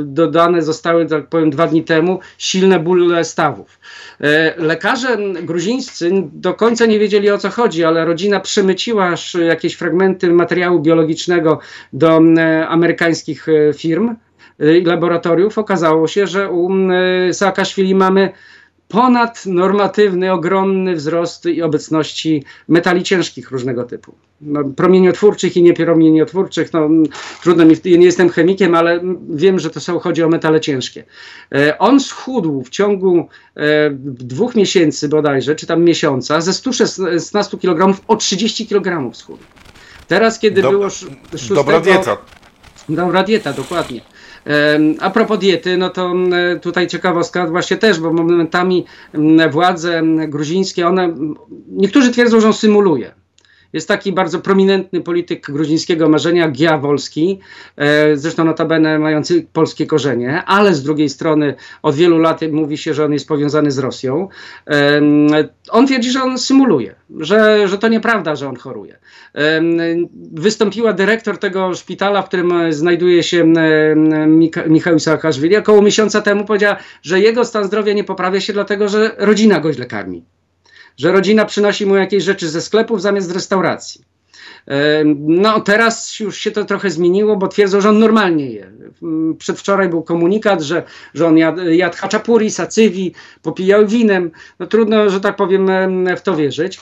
dodane zostały, tak powiem, dwa dni temu silne bóle stawów. E, lekarze gruzińscy do końca nie wiedzieli o co chodzi, ale rodzina przemyciła jakieś fragmenty materiału biologicznego do amerykańskich e, firm i laboratoriów. Okazało się, że u Saakaszwili mamy ponadnormatywny, ogromny wzrost i obecności metali ciężkich różnego typu. No, promieniotwórczych i niepromieniotwórczych, no, trudno mi, nie jestem chemikiem, ale wiem, że to są, chodzi o metale ciężkie. E, on schudł w ciągu e, dwóch miesięcy bodajże, czy tam miesiąca, ze 116 kg o 30 kg schudł. Teraz, kiedy było... 6, dobra dieta. Dobra dieta, dokładnie. A propos diety, no to tutaj ciekawostka właśnie też, bo momentami władze gruzińskie, one, niektórzy twierdzą, że on symuluje. Jest taki bardzo prominentny polityk gruzińskiego marzenia, Gia Wolski, e, zresztą notabene mający polskie korzenie, ale z drugiej strony od wielu lat mówi się, że on jest powiązany z Rosją. On twierdzi, że on symuluje, że, że to nieprawda, że on choruje. Wystąpiła dyrektor tego szpitala, w którym znajduje się Michał Saakaszwili, około miesiąca temu powiedziała, że jego stan zdrowia nie poprawia się dlatego, że rodzina go źle karmi że rodzina przynosi mu jakieś rzeczy ze sklepów zamiast z restauracji. No, teraz już się to trochę zmieniło, bo twierdzą, że on normalnie je. Przedwczoraj był komunikat, że, że on jadł, jadł haczapuri, sacywi, popijał winem. No, trudno, że tak powiem, w to wierzyć.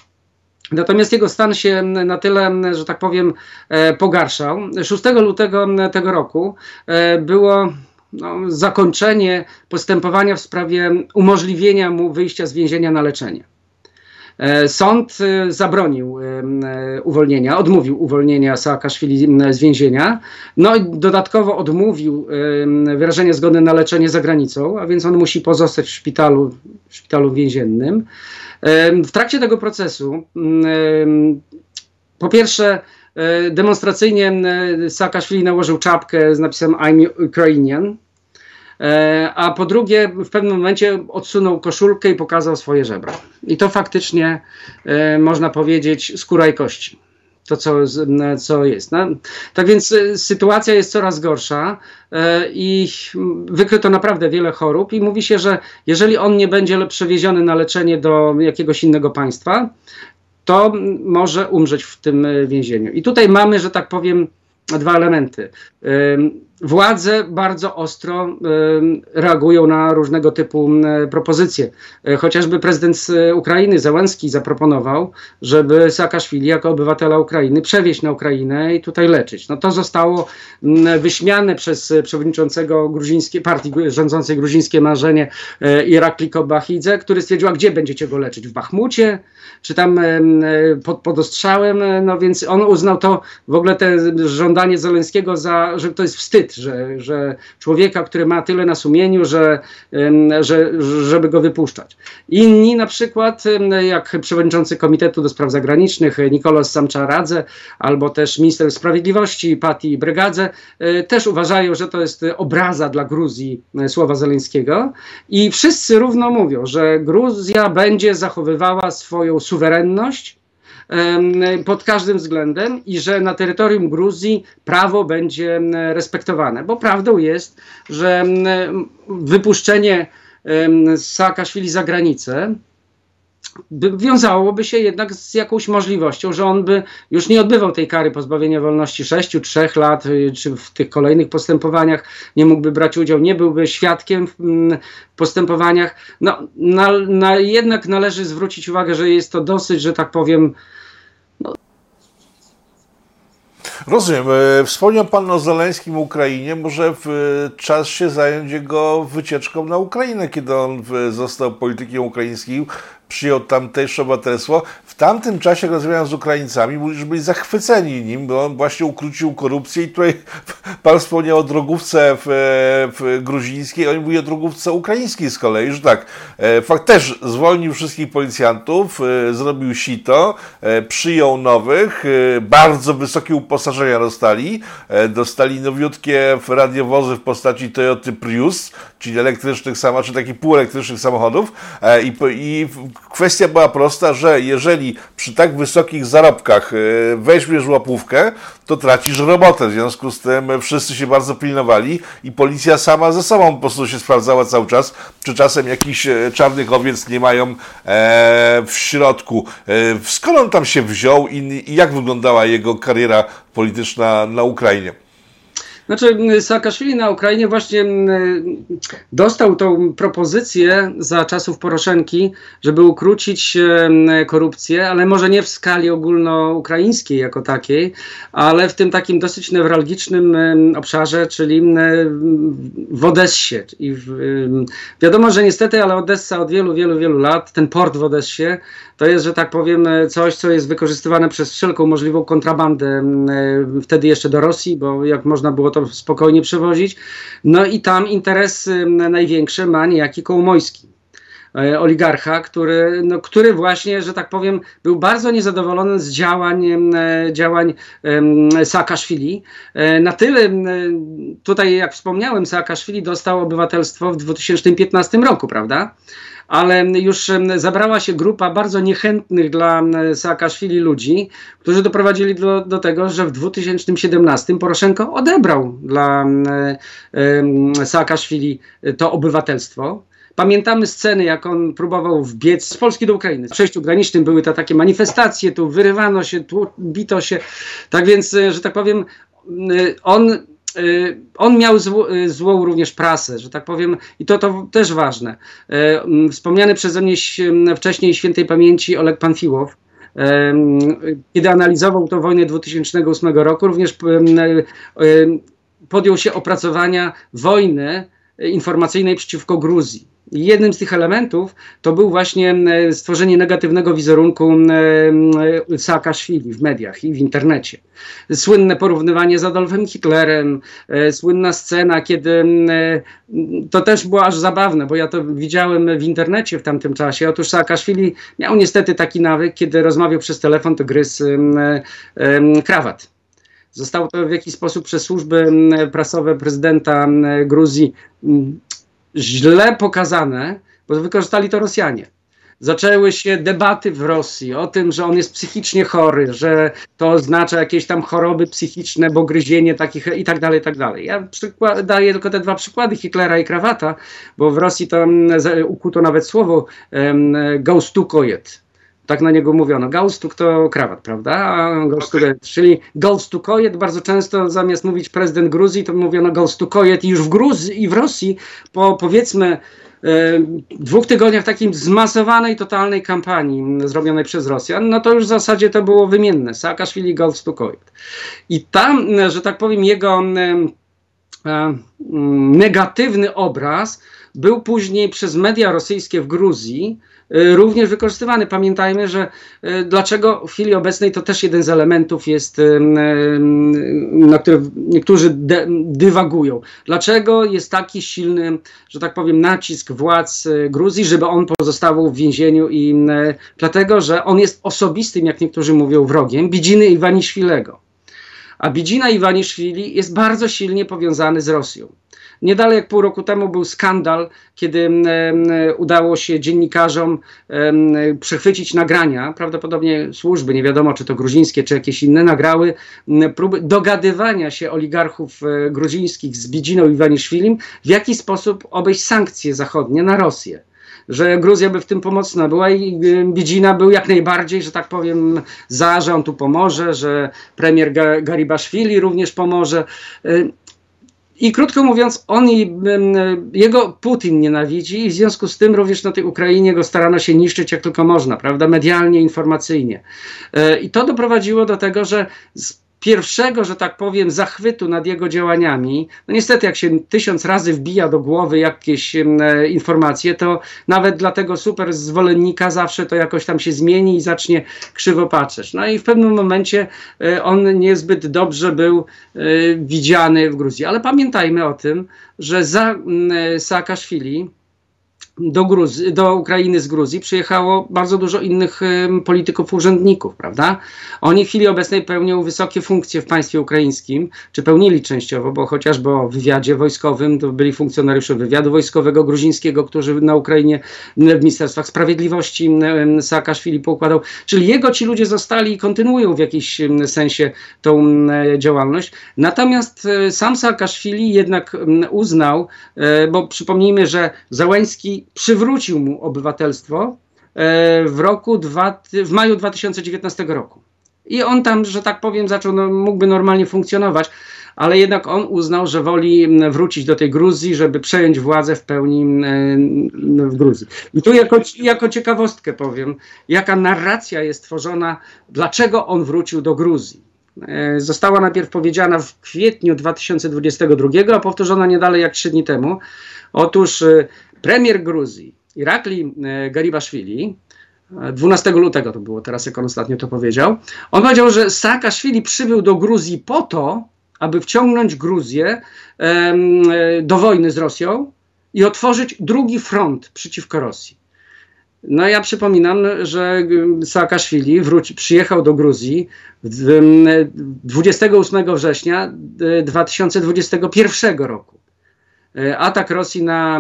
Natomiast jego stan się na tyle, że tak powiem, e, pogarszał. 6 lutego tego roku e, było no, zakończenie postępowania w sprawie umożliwienia mu wyjścia z więzienia na leczenie. E, sąd e, zabronił e, uwolnienia, odmówił uwolnienia Saakaszwili z więzienia, no i dodatkowo odmówił wyrażenia zgody na leczenie za granicą, a więc on musi pozostać w szpitalu, w szpitalu więziennym. W trakcie tego procesu po pierwsze demonstracyjnie Saakaszwili nałożył czapkę z napisem I'm Ukrainian, a po drugie w pewnym momencie odsunął koszulkę i pokazał swoje żebra. I to faktycznie e, można powiedzieć skóra i kości. To, co, co jest. No, tak więc e, sytuacja jest coraz gorsza i wykryto naprawdę wiele chorób, i mówi się, że jeżeli on nie będzie przewieziony na leczenie do jakiegoś innego państwa, to może umrzeć w tym więzieniu. I tutaj mamy, że tak powiem, dwa elementy władze bardzo ostro reagują na różnego typu propozycje. E, chociażby prezydent Ukrainy, Załęski, zaproponował, żeby Saakaszwili jako obywatela Ukrainy przewieźć na Ukrainę i tutaj leczyć. No to zostało wyśmiane przez przewodniczącego gruzińskiej, partii rządzącej gruzińskie marzenie e, Irakli Kobachidze, który stwierdził, a gdzie będziecie go leczyć? W Bachmucie? Czy tam e, pod, pod ostrzałem? No więc on uznał to w ogóle te żądanie Zeleńskiego za, że to jest wstyd wstyd, że, że człowieka, który ma tyle na sumieniu, że, że, żeby go wypuszczać. Inni na przykład, jak przewodniczący Komitetu do Spraw Zagranicznych Nikolas Samczaradze, albo też minister sprawiedliwości Pati Brygadze, e, też uważają, że to jest obraza dla Gruzji e, słowa Zeleńskiego i wszyscy równo mówią, że Gruzja będzie zachowywała swoją suwerenność, pod każdym względem i że na terytorium Gruzji prawo będzie respektowane. Bo prawdą jest, że wypuszczenie Saakaszwili za granicę wiązałoby się jednak z jakąś możliwością, że on by już nie odbywał tej kary pozbawienia wolności 6, 3 lat, y, czy w tych kolejnych postępowaniach nie mógłby brać udziału, nie byłby świadkiem w postępowaniach. No, na, na, jednak należy zwrócić uwagę, że jest to dosyć, że tak powiem, Rozumiem. E, wspomniał Pan o Zeleńskim Ukrainie. Może w, e, czas się zająć jego wycieczką na Ukrainę, kiedy on został politykiem ukraińskim przyjął tamtejsze obywatelstwo. Tamtym czasie, rozmawiałem z Ukraińcami, że byli zachwyceni nim, bo on właśnie ukrócił korupcję i tutaj pan wspomniał o drogówce w, w gruzińskiej, oni mówili o drogówce ukraińskiej z kolei, że tak, e, fakt też zwolnił wszystkich policjantów, e, zrobił sito, e, przyjął nowych, bardzo wysokie uposażenia dostali, dostali nowiutkie radiowozy w postaci Toyota Prius, czyli elektrycznych, sama, czy takich półelektrycznych samochodów i, i kwestia była prosta, że jeżeli jeżeli przy tak wysokich zarobkach e, weźmiesz łapówkę, to tracisz robotę. W związku z tym wszyscy się bardzo pilnowali i policja sama ze sobą po prostu się sprawdzała cały czas, czy czasem jakichś e, czarnych owiec nie mają w środku. Skąd on tam się wziął i jak wyglądała jego kariera polityczna na Ukrainie? Znaczy, Saakaszwili na Ukrainie właśnie dostał tą propozycję za czasów Poroszenki, żeby ukrócić korupcję, ale może nie w skali ogólnoukraińskiej jako takiej, ale w tym takim dosyć newralgicznym obszarze, czyli w Odessie. I w, wiadomo, że niestety, ale Odessa od wielu, wielu, wielu lat, ten port w Odessie, to jest, że tak powiem, coś, co jest wykorzystywane przez wszelką możliwą kontrabandę wtedy jeszcze do Rosji, bo jak można było to spokojnie przewozić. No i tam interesy największe ma niejaki Kołomojski e, oligarcha, który, no, który właśnie, że tak powiem, był bardzo niezadowolony z działań, e, działań Saakaszwili. E, na tyle, tutaj jak wspomniałem, Saakaszwili dostał obywatelstwo w 2015 roku, prawda? Ale już zabrała się grupa bardzo niechętnych dla Saakaszwili ludzi, którzy doprowadzili do, do tego, że w 2017 Poroszenko odebrał dla Saakaszwili to obywatelstwo. Pamiętamy sceny, jak on próbował wbiec z Polski do Ukrainy. W przejściu granicznym były te takie manifestacje, tu wyrywano się, tu bito się. Tak więc, e, że tak powiem, on Y, on miał zło, y, złą również prasę, że tak powiem, i to, to też ważne. Y, wspomniany przeze mnie wcześniej świętej pamięci Oleg Panfiłow, kiedy analizował tę wojnę 2008 roku, również podjął się opracowania wojny informacyjnej przeciwko Gruzji. Jednym z tych elementów to był właśnie e, stworzenie negatywnego wizerunku e, e, Saakaszwili w mediach i w internecie. Słynne porównywanie z Adolfem Hitlerem, słynna scena, kiedy to też było aż zabawne, bo ja to widziałem w internecie w tamtym czasie. Otóż Saakaszwili miał niestety taki nawyk, kiedy rozmawiał przez telefon, to gryzł krawat. Zostało to w jakiś sposób przez służby prasowe prezydenta Gruzji źle pokazane, bo wykorzystali to Rosjanie. Zaczęły się debaty w Rosji o tym, że on jest psychicznie chory, że to oznacza jakieś tam choroby psychiczne, bo gryzienie takich i tak dalej, i tak dalej. Ja daję tylko te dwa przykłady Hitlera i krawata, bo w Rosji to ukuto nawet słowo um, gaustukojet, tak na niego mówiono. Gaustuk to krawat, prawda? A okay. czyli gaustukojet bardzo często zamiast mówić prezydent Gruzji, to mówiono gaustukojet i już w Gruzji i w Rosji po powiedzmy e, dwóch tygodniach takiej zmasowanej, totalnej kampanii zrobionej przez Rosjan, no to już w zasadzie to było wymienne. Saakaszwili, Gaustukojet. I tam, że tak powiem, jego e, e, negatywny obraz był później przez media rosyjskie w Gruzji również wykorzystywany. Pamiętajmy, że y, dlaczego w chwili obecnej to też jeden z elementów jest, y, na który niektórzy dywagują. Dlaczego jest taki silny, że tak powiem, nacisk władz Gruzji, żeby on pozostawał w więzieniu i dlatego, że on jest osobistym, jak niektórzy mówią, wrogiem Bidziny Iwaniszwilego. A Bidzina Iwaniszwili jest bardzo silnie powiązany z Rosją. Niedaleko jak pół roku temu był skandal, kiedy udało się dziennikarzom przechwycić nagrania, prawdopodobnie służby, nie wiadomo czy to gruzińskie, czy jakieś inne, nagrały próby dogadywania się oligarchów e, gruzińskich z Bidziną Iwaniszwilim, w jaki sposób obejść sankcje zachodnie na Rosję że Gruzja by w tym pomocna była i Bidzina był jak najbardziej, że tak powiem, za, że on tu pomoże, że premier Garibaszwili również pomoże. I krótko mówiąc, on i jego Putin nienawidzi i w związku z tym również na tej Ukrainie go starano się niszczyć jak tylko można, prawda, medialnie, informacyjnie. E, I to doprowadziło do tego, że pierwszego, że tak powiem, zachwytu nad jego działaniami, no niestety jak się tysiąc razy wbija do głowy jakieś e, informacje, to nawet dla tego super zwolennika zawsze to jakoś tam się zmieni i zacznie krzywo patrzeć. No i w pewnym momencie e, on niezbyt dobrze był e, widziany w Gruzji. Ale pamiętajmy o tym, że za e, Saakaszwili do, Gruzji, do Ukrainy z Gruzji przyjechało bardzo dużo innych y, polityków, urzędników, prawda? Oni w chwili obecnej pełnią wysokie funkcje w państwie ukraińskim, czy pełnili częściowo, bo chociażby o wywiadzie wojskowym, to byli funkcjonariusze wywiadu wojskowego gruzińskiego, którzy na Ukrainie w Ministerstwach Sprawiedliwości y, Saakaszwili poukładał. Czyli jego ci ludzie zostali i kontynuują w jakimś y, sensie tą działalność. Natomiast y, sam Saakaszwili jednak uznał, bo przypomnijmy, że Załański przywrócił mu obywatelstwo e, w roku w maju 2019 roku. I on tam, że tak powiem, zaczął, no, mógłby normalnie funkcjonować, ale jednak on uznał, że woli wrócić do tej Gruzji, żeby przejąć władzę w pełni w Gruzji. I tu jako, jako ciekawostkę powiem, jaka narracja jest tworzona, dlaczego on wrócił do Gruzji. E, została najpierw powiedziana w kwietniu 2022, a powtórzona nie dalej jak trzy dni temu. Otóż e, premier Gruzji, Irakli e, Garibaszwili, 12 lutego to było teraz, jak on ostatnio to powiedział, on powiedział, że Saakaszwili przybył do Gruzji po to, aby wciągnąć Gruzję do wojny z Rosją i otworzyć drugi front przeciwko Rosji. No ja przypominam, że Saakaszwili wróci, przyjechał do Gruzji 28 września 2021 roku. E, atak Rosji na,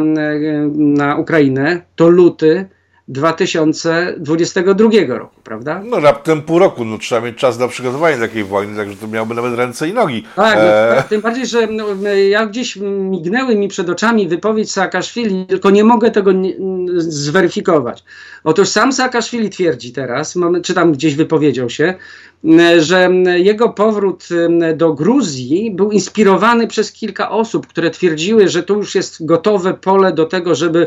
na Ukrainę to luty 2022 roku, prawda? No raptem pół roku, no trzeba mieć czas na przygotowanie takiej wojny, także to miałby nawet ręce i nogi. Tak, e... tym bardziej, że no, ja gdzieś mignęły mi przed oczami wypowiedź Saakaszwili, tylko nie mogę tego nie, zweryfikować. Otóż sam Saakaszwili twierdzi teraz, czy tam gdzieś wypowiedział się, że jego powrót do Gruzji był inspirowany przez kilka osób, które twierdziły, że to już jest gotowe pole do tego, żeby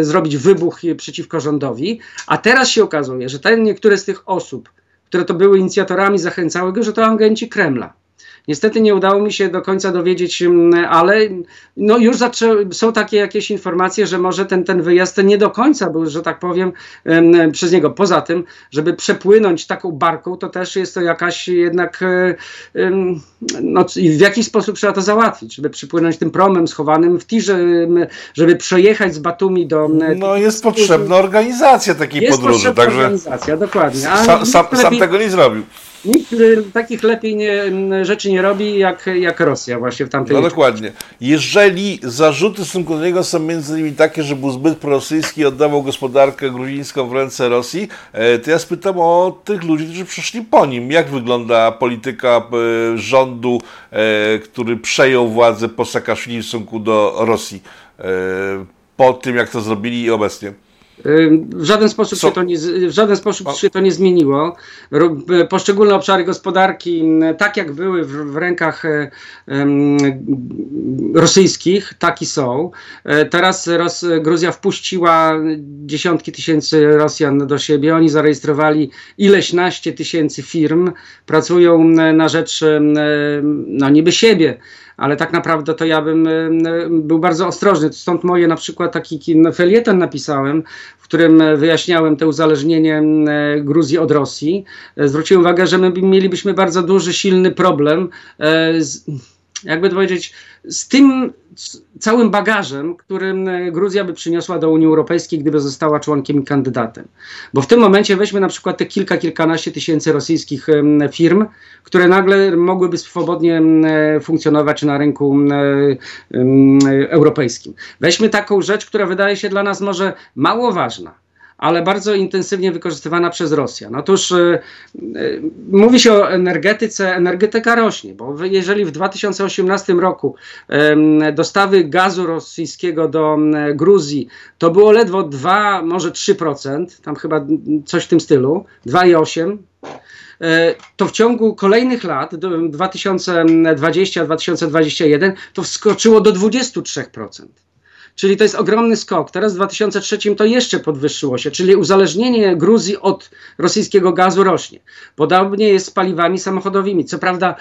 zrobić wybuch przeciwko rządowi, a teraz się okazuje, że te niektóre z tych osób, które to były inicjatorami, zachęcały go, że to agenci Kremla. Niestety nie udało mi się do końca dowiedzieć, mm, ale no już są takie jakieś informacje, że może ten, ten wyjazd nie do końca był, że tak powiem, przez niego. Poza tym, żeby przepłynąć taką barką, to też jest to jakaś jednak, e, no w jakiś sposób trzeba to załatwić, żeby przypłynąć tym promem schowanym w tirze, żeby przejechać z Batumi do... No jest potrzebna organizacja takiej jest podróży. Jest potrzebna organizacja, dokładnie. Sam, sam, sam tego nie zrobił. Nikt takich lepiej nie, rzeczy nie robi jak, jak Rosja właśnie w tamtej... No dokładnie. Jeżeli zarzuty w stosunku do niego są między innymi takie, że był zbyt prorosyjski i oddawał gospodarkę gruzińską w ręce Rosji, e, to ja spytam o tych ludzi, którzy przyszli po nim. Jak wygląda polityka e, rządu, e, który przejął władzę po Saakaszwili w stosunku do Rosji? Po tym, jak to zrobili i obecnie. W żaden sposób, się to, nie, w żaden sposób się to nie zmieniło. Poszczególne obszary gospodarki, tak jak były w, w rękach um, rosyjskich, taki są. E, teraz Ros Gruzja wpuściła dziesiątki tysięcy Rosjan do siebie. Oni zarejestrowali ileś naście tysięcy firm, pracują na rzecz no niby siebie ale tak naprawdę to ja bym był bardzo ostrożny. Stąd moje na przykład taki felieton napisałem, w którym wyjaśniałem to uzależnienie Gruzji od Rosji. E, zwróciłem uwagę, że my mielibyśmy bardzo duży, silny problem e, z jakby to powiedzieć, z tym całym bagażem, którym e, Gruzja by przyniosła do Unii Europejskiej, gdyby została członkiem i kandydatem. Bo w tym momencie weźmy na przykład te kilka, kilkanaście tysięcy rosyjskich firm, które nagle mogłyby swobodnie funkcjonować na rynku europejskim. Weźmy taką rzecz, która wydaje się dla nas może mało ważna ale bardzo intensywnie wykorzystywana przez Rosjan. Otóż y, y, mówi się o energetyce, energetyka rośnie, bo jeżeli w 2018 roku dostawy gazu rosyjskiego do Gruzji to było ledwo 2, może 3%, tam chyba coś w tym stylu, 2,8%, to w ciągu kolejnych lat, 2020-2021, to wskoczyło do 23%. Czyli to jest ogromny skok. Teraz w 2003 to jeszcze podwyższyło się, czyli uzależnienie Gruzji od rosyjskiego gazu rośnie. Podobnie jest z paliwami samochodowymi. Co prawda,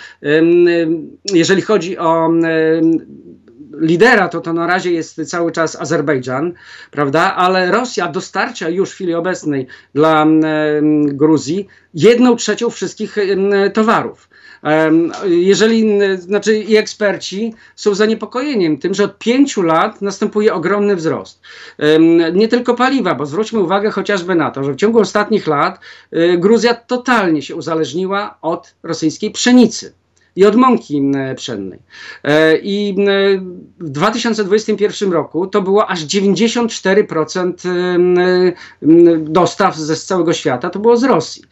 jeżeli chodzi o lidera, to to na razie jest cały czas Azerbejdżan, prawda? Ale Rosja dostarcza już w chwili obecnej dla Gruzji jedną trzecią wszystkich towarów. Jeżeli, znaczy i eksperci są zaniepokojeniem tym, że od pięciu lat następuje ogromny wzrost. Nie tylko paliwa, bo zwróćmy uwagę chociażby na to, że w ciągu ostatnich lat y, Gruzja totalnie się uzależniła od rosyjskiej pszenicy i od mąki pszennej. E, I w 2021 roku to było aż 94% dostaw ze całego świata, to było z Rosji.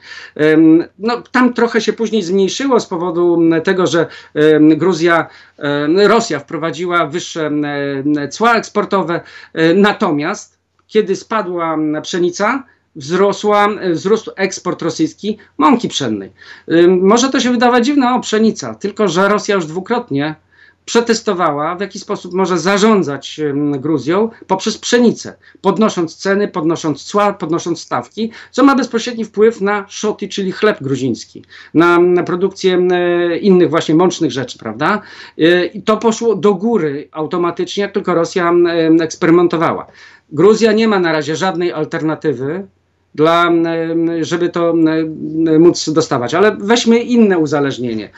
No, tam trochę się później zmniejszyło z powodu tego, że Gruzja, Rosja wprowadziła wyższe cła eksportowe, e, natomiast kiedy spadła pszenica, wzrosła, wzrósł eksport rosyjski mąki pszennej. Może to się wydawać dziwne, o pszenica, tylko że Rosja już dwukrotnie przetestowała, w jaki sposób może zarządzać Gruzją poprzez pszenicę, podnosząc ceny, podnosząc cła, podnosząc stawki, co ma bezpośredni wpływ na szoty, czyli chleb gruziński, na, na produkcję innych właśnie mącznych rzeczy, prawda? Y, I to poszło do góry automatycznie, jak tylko Rosja eksperymentowała. Gruzja nie ma na razie żadnej alternatywy dla, żeby to móc dostawać. Ale weźmy inne uzależnienie.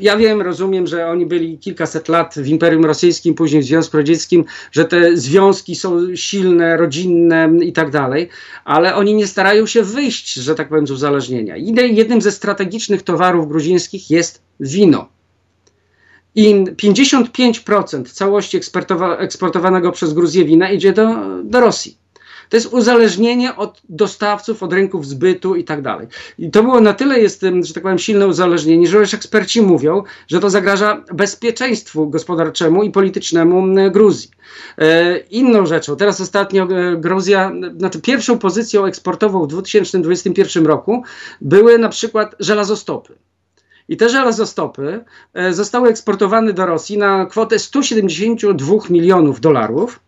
Ja wiem, rozumiem, że oni byli kilkaset lat w Imperium Rosyjskim, później w Związku Radzieckim, że te związki są silne, rodzinne i tak dalej, ale oni nie starają się wyjść, że tak powiem, z uzależnienia. Jednym ze strategicznych towarów gruzińskich jest wino. I 55% całości eksportowanego przez Gruzję wina idzie do, do Rosji. To jest uzależnienie od dostawców, od rynków zbytu i tak dalej. I to było na tyle jest, że tak powiem, silne uzależnienie, że już eksperci mówią, że to zagraża bezpieczeństwu gospodarczemu i politycznemu Gruzji. E, inną rzeczą, teraz ostatnio e, Gruzja, znaczy pierwszą pozycją eksportową w 2021 roku były na przykład żelazostopy. I te żelazostopy e, zostały eksportowane do Rosji na kwotę 172 milionów dolarów.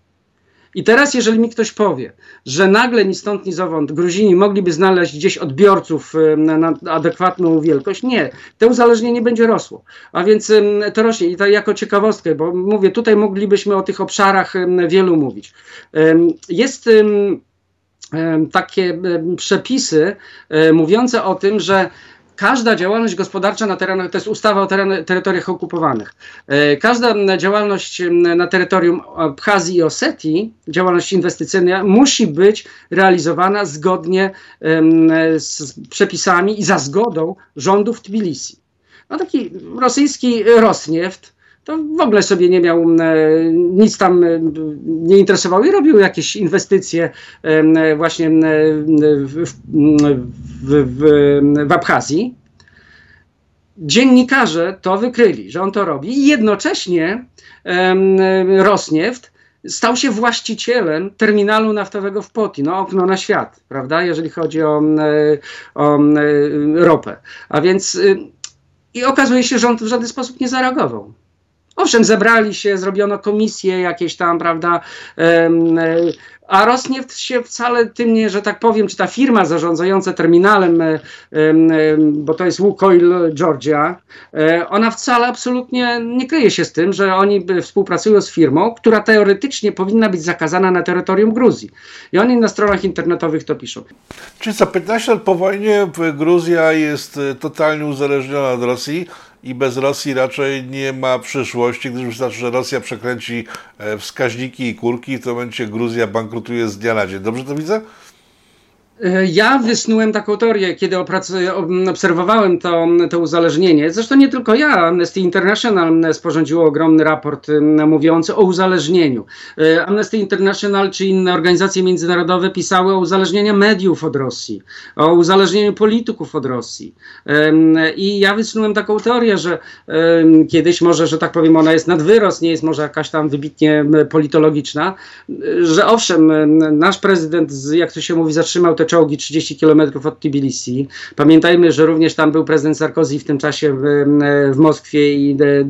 I teraz, jeżeli mi ktoś powie, że nagle ni stąd, ni zowąd Gruzini mogliby znaleźć gdzieś odbiorców na, na adekwatną wielkość, nie. To uzależnienie będzie rosło. A więc to rośnie. I to jako ciekawostkę, bo mówię, tutaj moglibyśmy o tych obszarach wielu mówić. Jest takie przepisy e, mówiące o tym, że każda działalność gospodarcza na terenach, to jest ustawa o teren, terytoriach okupowanych, e, każda działalność na terytorium Abchazji i Osetii, działalność inwestycyjna musi być realizowana zgodnie z przepisami i za zgodą rządów Tbilisi. No taki rosyjski Rosnieft, to w ogóle sobie nie miał, nic tam nie interesowało i robił jakieś inwestycje właśnie w, w, w, w Abchazji. Dziennikarze to wykryli, że on to robi i jednocześnie Rosnieft stał się właścicielem terminalu naftowego w Poti, no okno na świat, prawda, jeżeli chodzi o, o ropę. A więc y, i okazuje się, że on w żaden sposób nie zareagował. Owszem, zebrali się, zrobiono komisje jakieś tam, prawda, a Rosneft się wcale tym nie, że tak powiem, czy ta firma zarządzająca terminalem, bo to jest Lukoil Georgia, e, ona wcale absolutnie nie kryje się z tym, że oni współpracują z firmą, która teoretycznie powinna być zakazana na terytorium Gruzji. I oni na stronach internetowych to piszą. Czy za 15 lat po wojnie Gruzja jest e, totalnie uzależniona od Rosji? I bez Rosji raczej nie ma przyszłości, gdyż wystarczy, że Rosja przekręci e, wskaźniki i kurki, w tym momencie Gruzja bankrutuje z dnia na dzień. Dobrze to widzę? E, ja wysnułem taką teorię, kiedy obserwowałem to, to uzależnienie. Zresztą nie tylko ja. Amnesty International sporządziło ogromny raport mówiący o uzależnieniu. E, Amnesty International czy inne organizacje międzynarodowe pisały o uzależnieniu mediów od Rosji, o uzależnieniu polityków od Rosji. I ja wysnułem taką teorię, że kiedyś może, że tak powiem, ona jest nadwyrost, nie jest może jakaś tam wybitnie politologiczna, że owszem, nasz prezydent, jak to się mówi, zatrzymał te czołgi 30 km od Tbilisi. Pamiętajmy, że również tam był prezydent Sarkozy w tym czasie w, w Moskwie i de,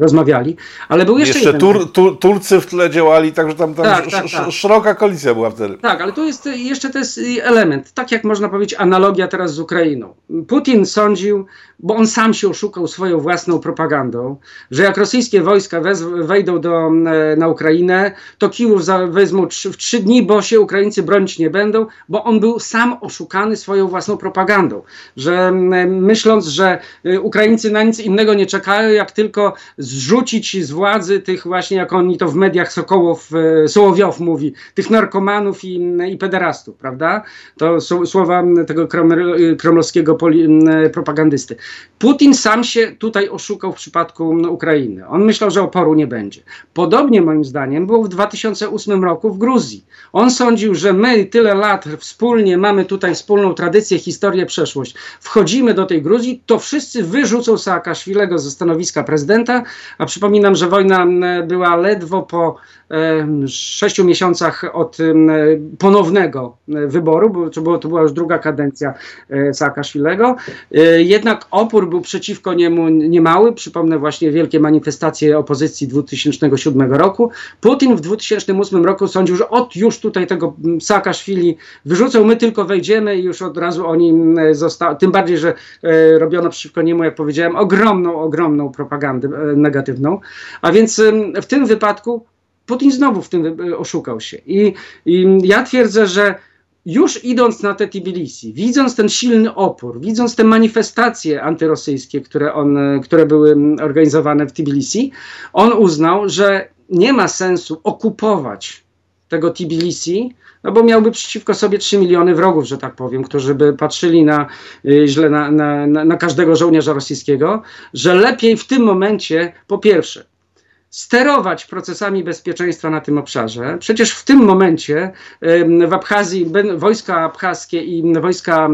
rozmawiali, ale był jeszcze, jeszcze Tur, Tur, Turcy w tle działali, także tam, tam tak, tak, tak. szeroka koalicja była wtedy. Tak, ale tu jest jeszcze to jest element, tak jak można powiedzieć analogia teraz z Ukrainą. Putin sądził, bo on sam się oszukał swoją własną propagandą, że jak rosyjskie wojska wejdą do, na Ukrainę, to Kijów wezmą w trzy dni, bo się Ukraińcy bronić nie będą, bo bo on był sam oszukany swoją własną propagandą, że myśląc, że y, Ukraińcy na nic innego nie czekają, jak tylko zrzucić z władzy tych właśnie, jak oni to w mediach Sokołow, y, Sołowiow mówi, tych narkomanów i, i pederastów, prawda? To są słowa tego kremlowskiego propagandysty. Putin sam się tutaj oszukał w przypadku Ukrainy. On myślał, że oporu nie będzie. Podobnie moim zdaniem było w 2008 roku w Gruzji. On sądził, że my tyle lat wspólnie mamy tutaj wspólną tradycję, historię, przeszłość. Wchodzimy do tej Gruzji, to wszyscy wyrzucą Saakaszwilego ze stanowiska prezydenta, a przypominam, że wojna była ledwo po sześciu miesiącach od ponownego wyboru, bo to, było, to była już druga kadencja e, Saakaszwilego. E, jednak opór był przeciwko niemu niemały. Przypomnę właśnie wielkie manifestacje opozycji 2007 roku. Putin w 2008 roku sądził, że od już tutaj tego Saakaszwili wyrzucą, my tylko wejdziemy i już od razu oni zostali. Tym bardziej, że e, robiono przeciwko niemu, jak powiedziałem, ogromną, ogromną propagandę negatywną. A więc w tym wypadku Putin znowu w tym e, oszukał się. I, I, ja twierdzę, że już idąc na te Tbilisi, widząc ten silny opór, widząc te manifestacje antyrosyjskie, które, on, e, które były organizowane w Tbilisi, on uznał, że nie ma sensu okupować tego Tbilisi, no bo miałby przeciwko sobie 3 miliony wrogów, że tak powiem, którzy by patrzyli na, e, źle na, na, na każdego żołnierza rosyjskiego, że lepiej w tym momencie, po pierwsze, sterować procesami bezpieczeństwa na tym obszarze. Przecież w tym momencie w Abchazji wojska abchazkie i wojska,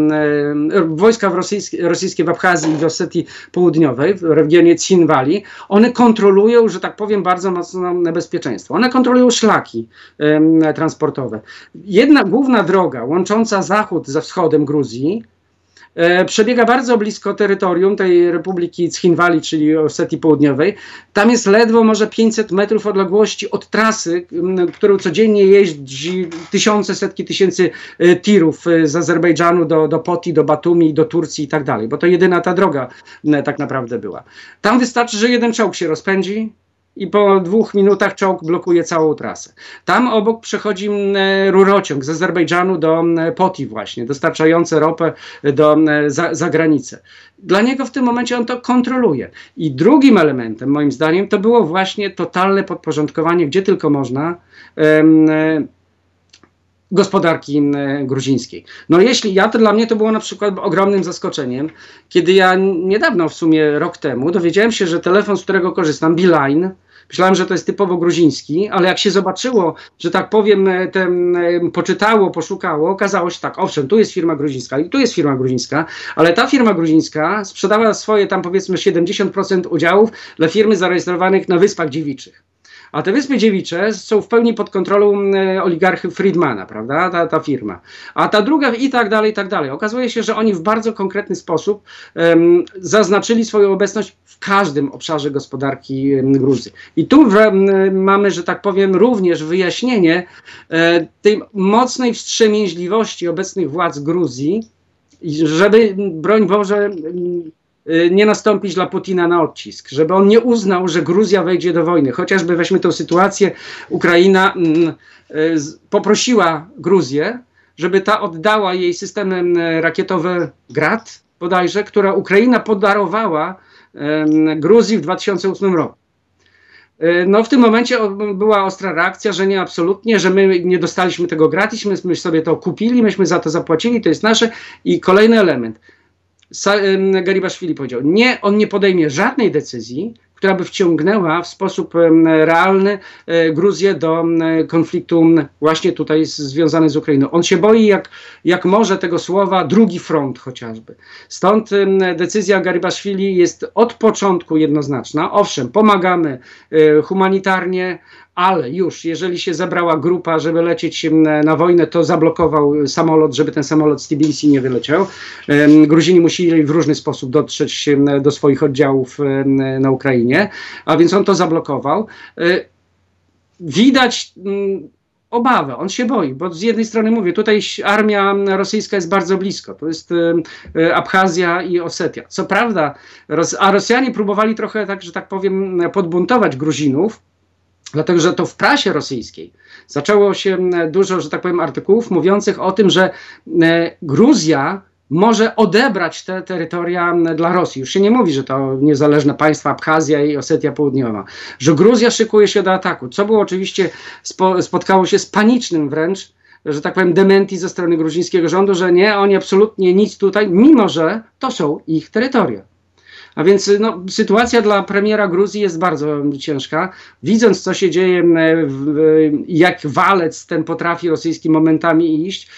wojska rosyjskie, rosyjskie w Abchazji i w Osetii Południowej, w regionie Cinwali, one kontrolują, że tak powiem, bardzo mocno bezpieczeństwo. One kontrolują szlaki transportowe. Jedna główna droga łącząca zachód ze wschodem Gruzji, przebiega bardzo blisko terytorium tej Republiki Chinwali, czyli Osetii Południowej. Tam jest ledwo może 500 metrów odległości od trasy, którą codziennie jeździ tysiące, setki tysięcy e, tirów e, z Azerbejdżanu do, do Poti, do Batumi, do Turcji i tak dalej, bo to jedyna ta droga tak naprawdę była. Tam wystarczy, że jeden czołg się rozpędzi, i po dwóch minutach czołg blokuje całą trasę. Tam obok przechodzi rurociąg z Azerbejdżanu do Poti właśnie, dostarczający ropę do, za, za granicę. Dla niego w tym momencie on to kontroluje. I drugim elementem, moim zdaniem, to było właśnie totalne podporządkowanie, gdzie tylko można, gospodarki gruzińskiej. No jeśli ja, to dla mnie to było na przykład ogromnym zaskoczeniem, kiedy ja niedawno, w sumie rok temu, dowiedziałem się, że telefon, z którego korzystam, Beeline, Myślałem, że to jest typowo gruziński, ale jak się zobaczyło, że tak powiem, e, ten, e, poczytało, poszukało, okazało się tak, owszem, tu jest firma gruzińska i tu jest firma gruzińska, ale ta firma gruzińska sprzedała swoje tam powiedzmy 70% udziałów dla firmy zarejestrowanych na Wyspach Dziewiczych. A te Wyspy Dziewicze są w pełni pod kontrolą e, oligarchy Friedmana, prawda, ta, ta firma. A ta druga i tak dalej, i tak dalej. Okazuje się, że oni w bardzo konkretny sposób um, zaznaczyli swoją obecność w każdym obszarze gospodarki Gruzji. I tu w, mamy, że tak powiem, również wyjaśnienie e, tej mocnej wstrzemięźliwości obecnych władz Gruzji, żeby, broń Boże, nie nastąpić dla Putina na odcisk, żeby on nie uznał, że Gruzja wejdzie do wojny. Chociażby weźmy tę sytuację, Ukraina mm, y, poprosiła Gruzję, żeby ta oddała jej systemy rakietowe Grad, bodajże, która Ukraina podarowała Gruzji w 2008 roku. Y, no w tym momencie była ostra reakcja, że nie absolutnie, że my nie dostaliśmy tego gratis, myśmy sobie to kupili, myśmy za to zapłacili, to jest nasze. I kolejny element. Garibaszwili powiedział, nie, on nie podejmie żadnej decyzji, która by wciągnęła w sposób realny e, Gruzję do konfliktu właśnie tutaj związany z Ukrainą. On się boi, jak, jak może tego słowa, drugi front chociażby. Stąd decyzja Garibaszwili jest od początku jednoznaczna. Owszem, pomagamy e, humanitarnie, ale już jeżeli się zebrała grupa, żeby lecieć na wojnę, to zablokował samolot, żeby ten samolot z Tbilisi nie wyleciał. Gruzini musieli w różny sposób dotrzeć do swoich oddziałów na Ukrainie, a więc on to zablokował. E, widać mm, obawę, on się boi, bo z jednej strony mówię, tutaj armia rosyjska jest bardzo blisko, to jest e, Abchazja i Osetia. Co prawda, a Rosjanie próbowali trochę, tak, że tak powiem, podbuntować Gruzinów, Dlatego, że to w prasie rosyjskiej zaczęło się dużo, że tak powiem, artykułów mówiących o tym, że Gruzja może odebrać te terytoria dla Rosji. Już się nie mówi, że to niezależne państwa Abchazja i Osetia Południowa, że Gruzja szykuje się do ataku, co było oczywiście, spo, spotkało się z panicznym wręcz, że tak powiem, dementi ze strony gruzińskiego rządu, że nie, oni absolutnie nic tutaj, mimo że to są ich terytoria. A więc no, sytuacja dla premiera Gruzji jest bardzo ciężka. Widząc, co się dzieje, jak walec ten potrafi rosyjski momentami iść,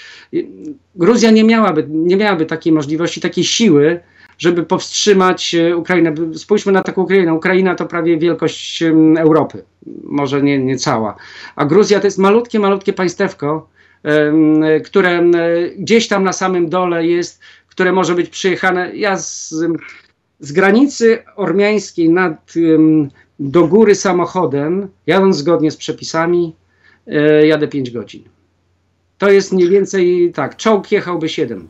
Gruzja nie miałaby, nie miałaby takiej możliwości, takiej siły, żeby powstrzymać e, Ukrainę. Spójrzmy na taką Ukrainę. Ukraina to prawie wielkość Europy, może nie, nie cała. A Gruzja to jest malutkie, malutkie państewko, które gdzieś tam na samym dole jest, które może być przyjechane. Ja z, z granicy ormiańskiej nad, do góry samochodem, jadąc zgodnie z przepisami, e, jadę 5 godzin. To jest mniej więcej tak, czołg jechałby 7.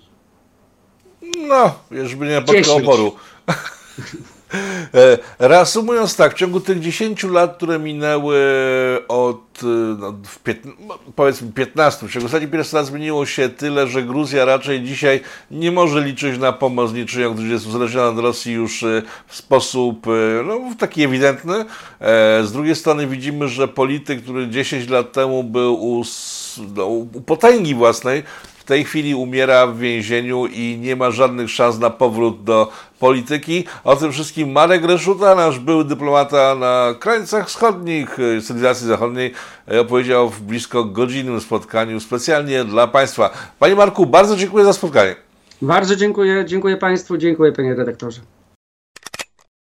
No, już by nie napotkał oporu. E, reasumując tak, w ciągu tych 10 lat, które minęły od e, no, w no, powiedzmy 15, w ciągu ostatnich 15 lat zmieniło się tyle, że Gruzja raczej dzisiaj nie może liczyć na pomoc niczyją, gdyż jest uzależniona od Rosji już e, w sposób no, taki ewidentny. Z drugiej strony widzimy, że polityk, który 10 lat temu był u, no, u potęgi własnej, w tej chwili umiera w więzieniu i nie ma żadnych szans na powrót do polityki. O tym wszystkim Marek Reszuta, nasz były dyplomata na krańcach wschodnich e, cywilizacji zachodniej, e, opowiedział w blisko godzinnym spotkaniu specjalnie dla Państwa. Panie Marku, bardzo dziękuję za spotkanie. Bardzo dziękuję, dziękuję Państwu, dziękuję Panie redaktorze.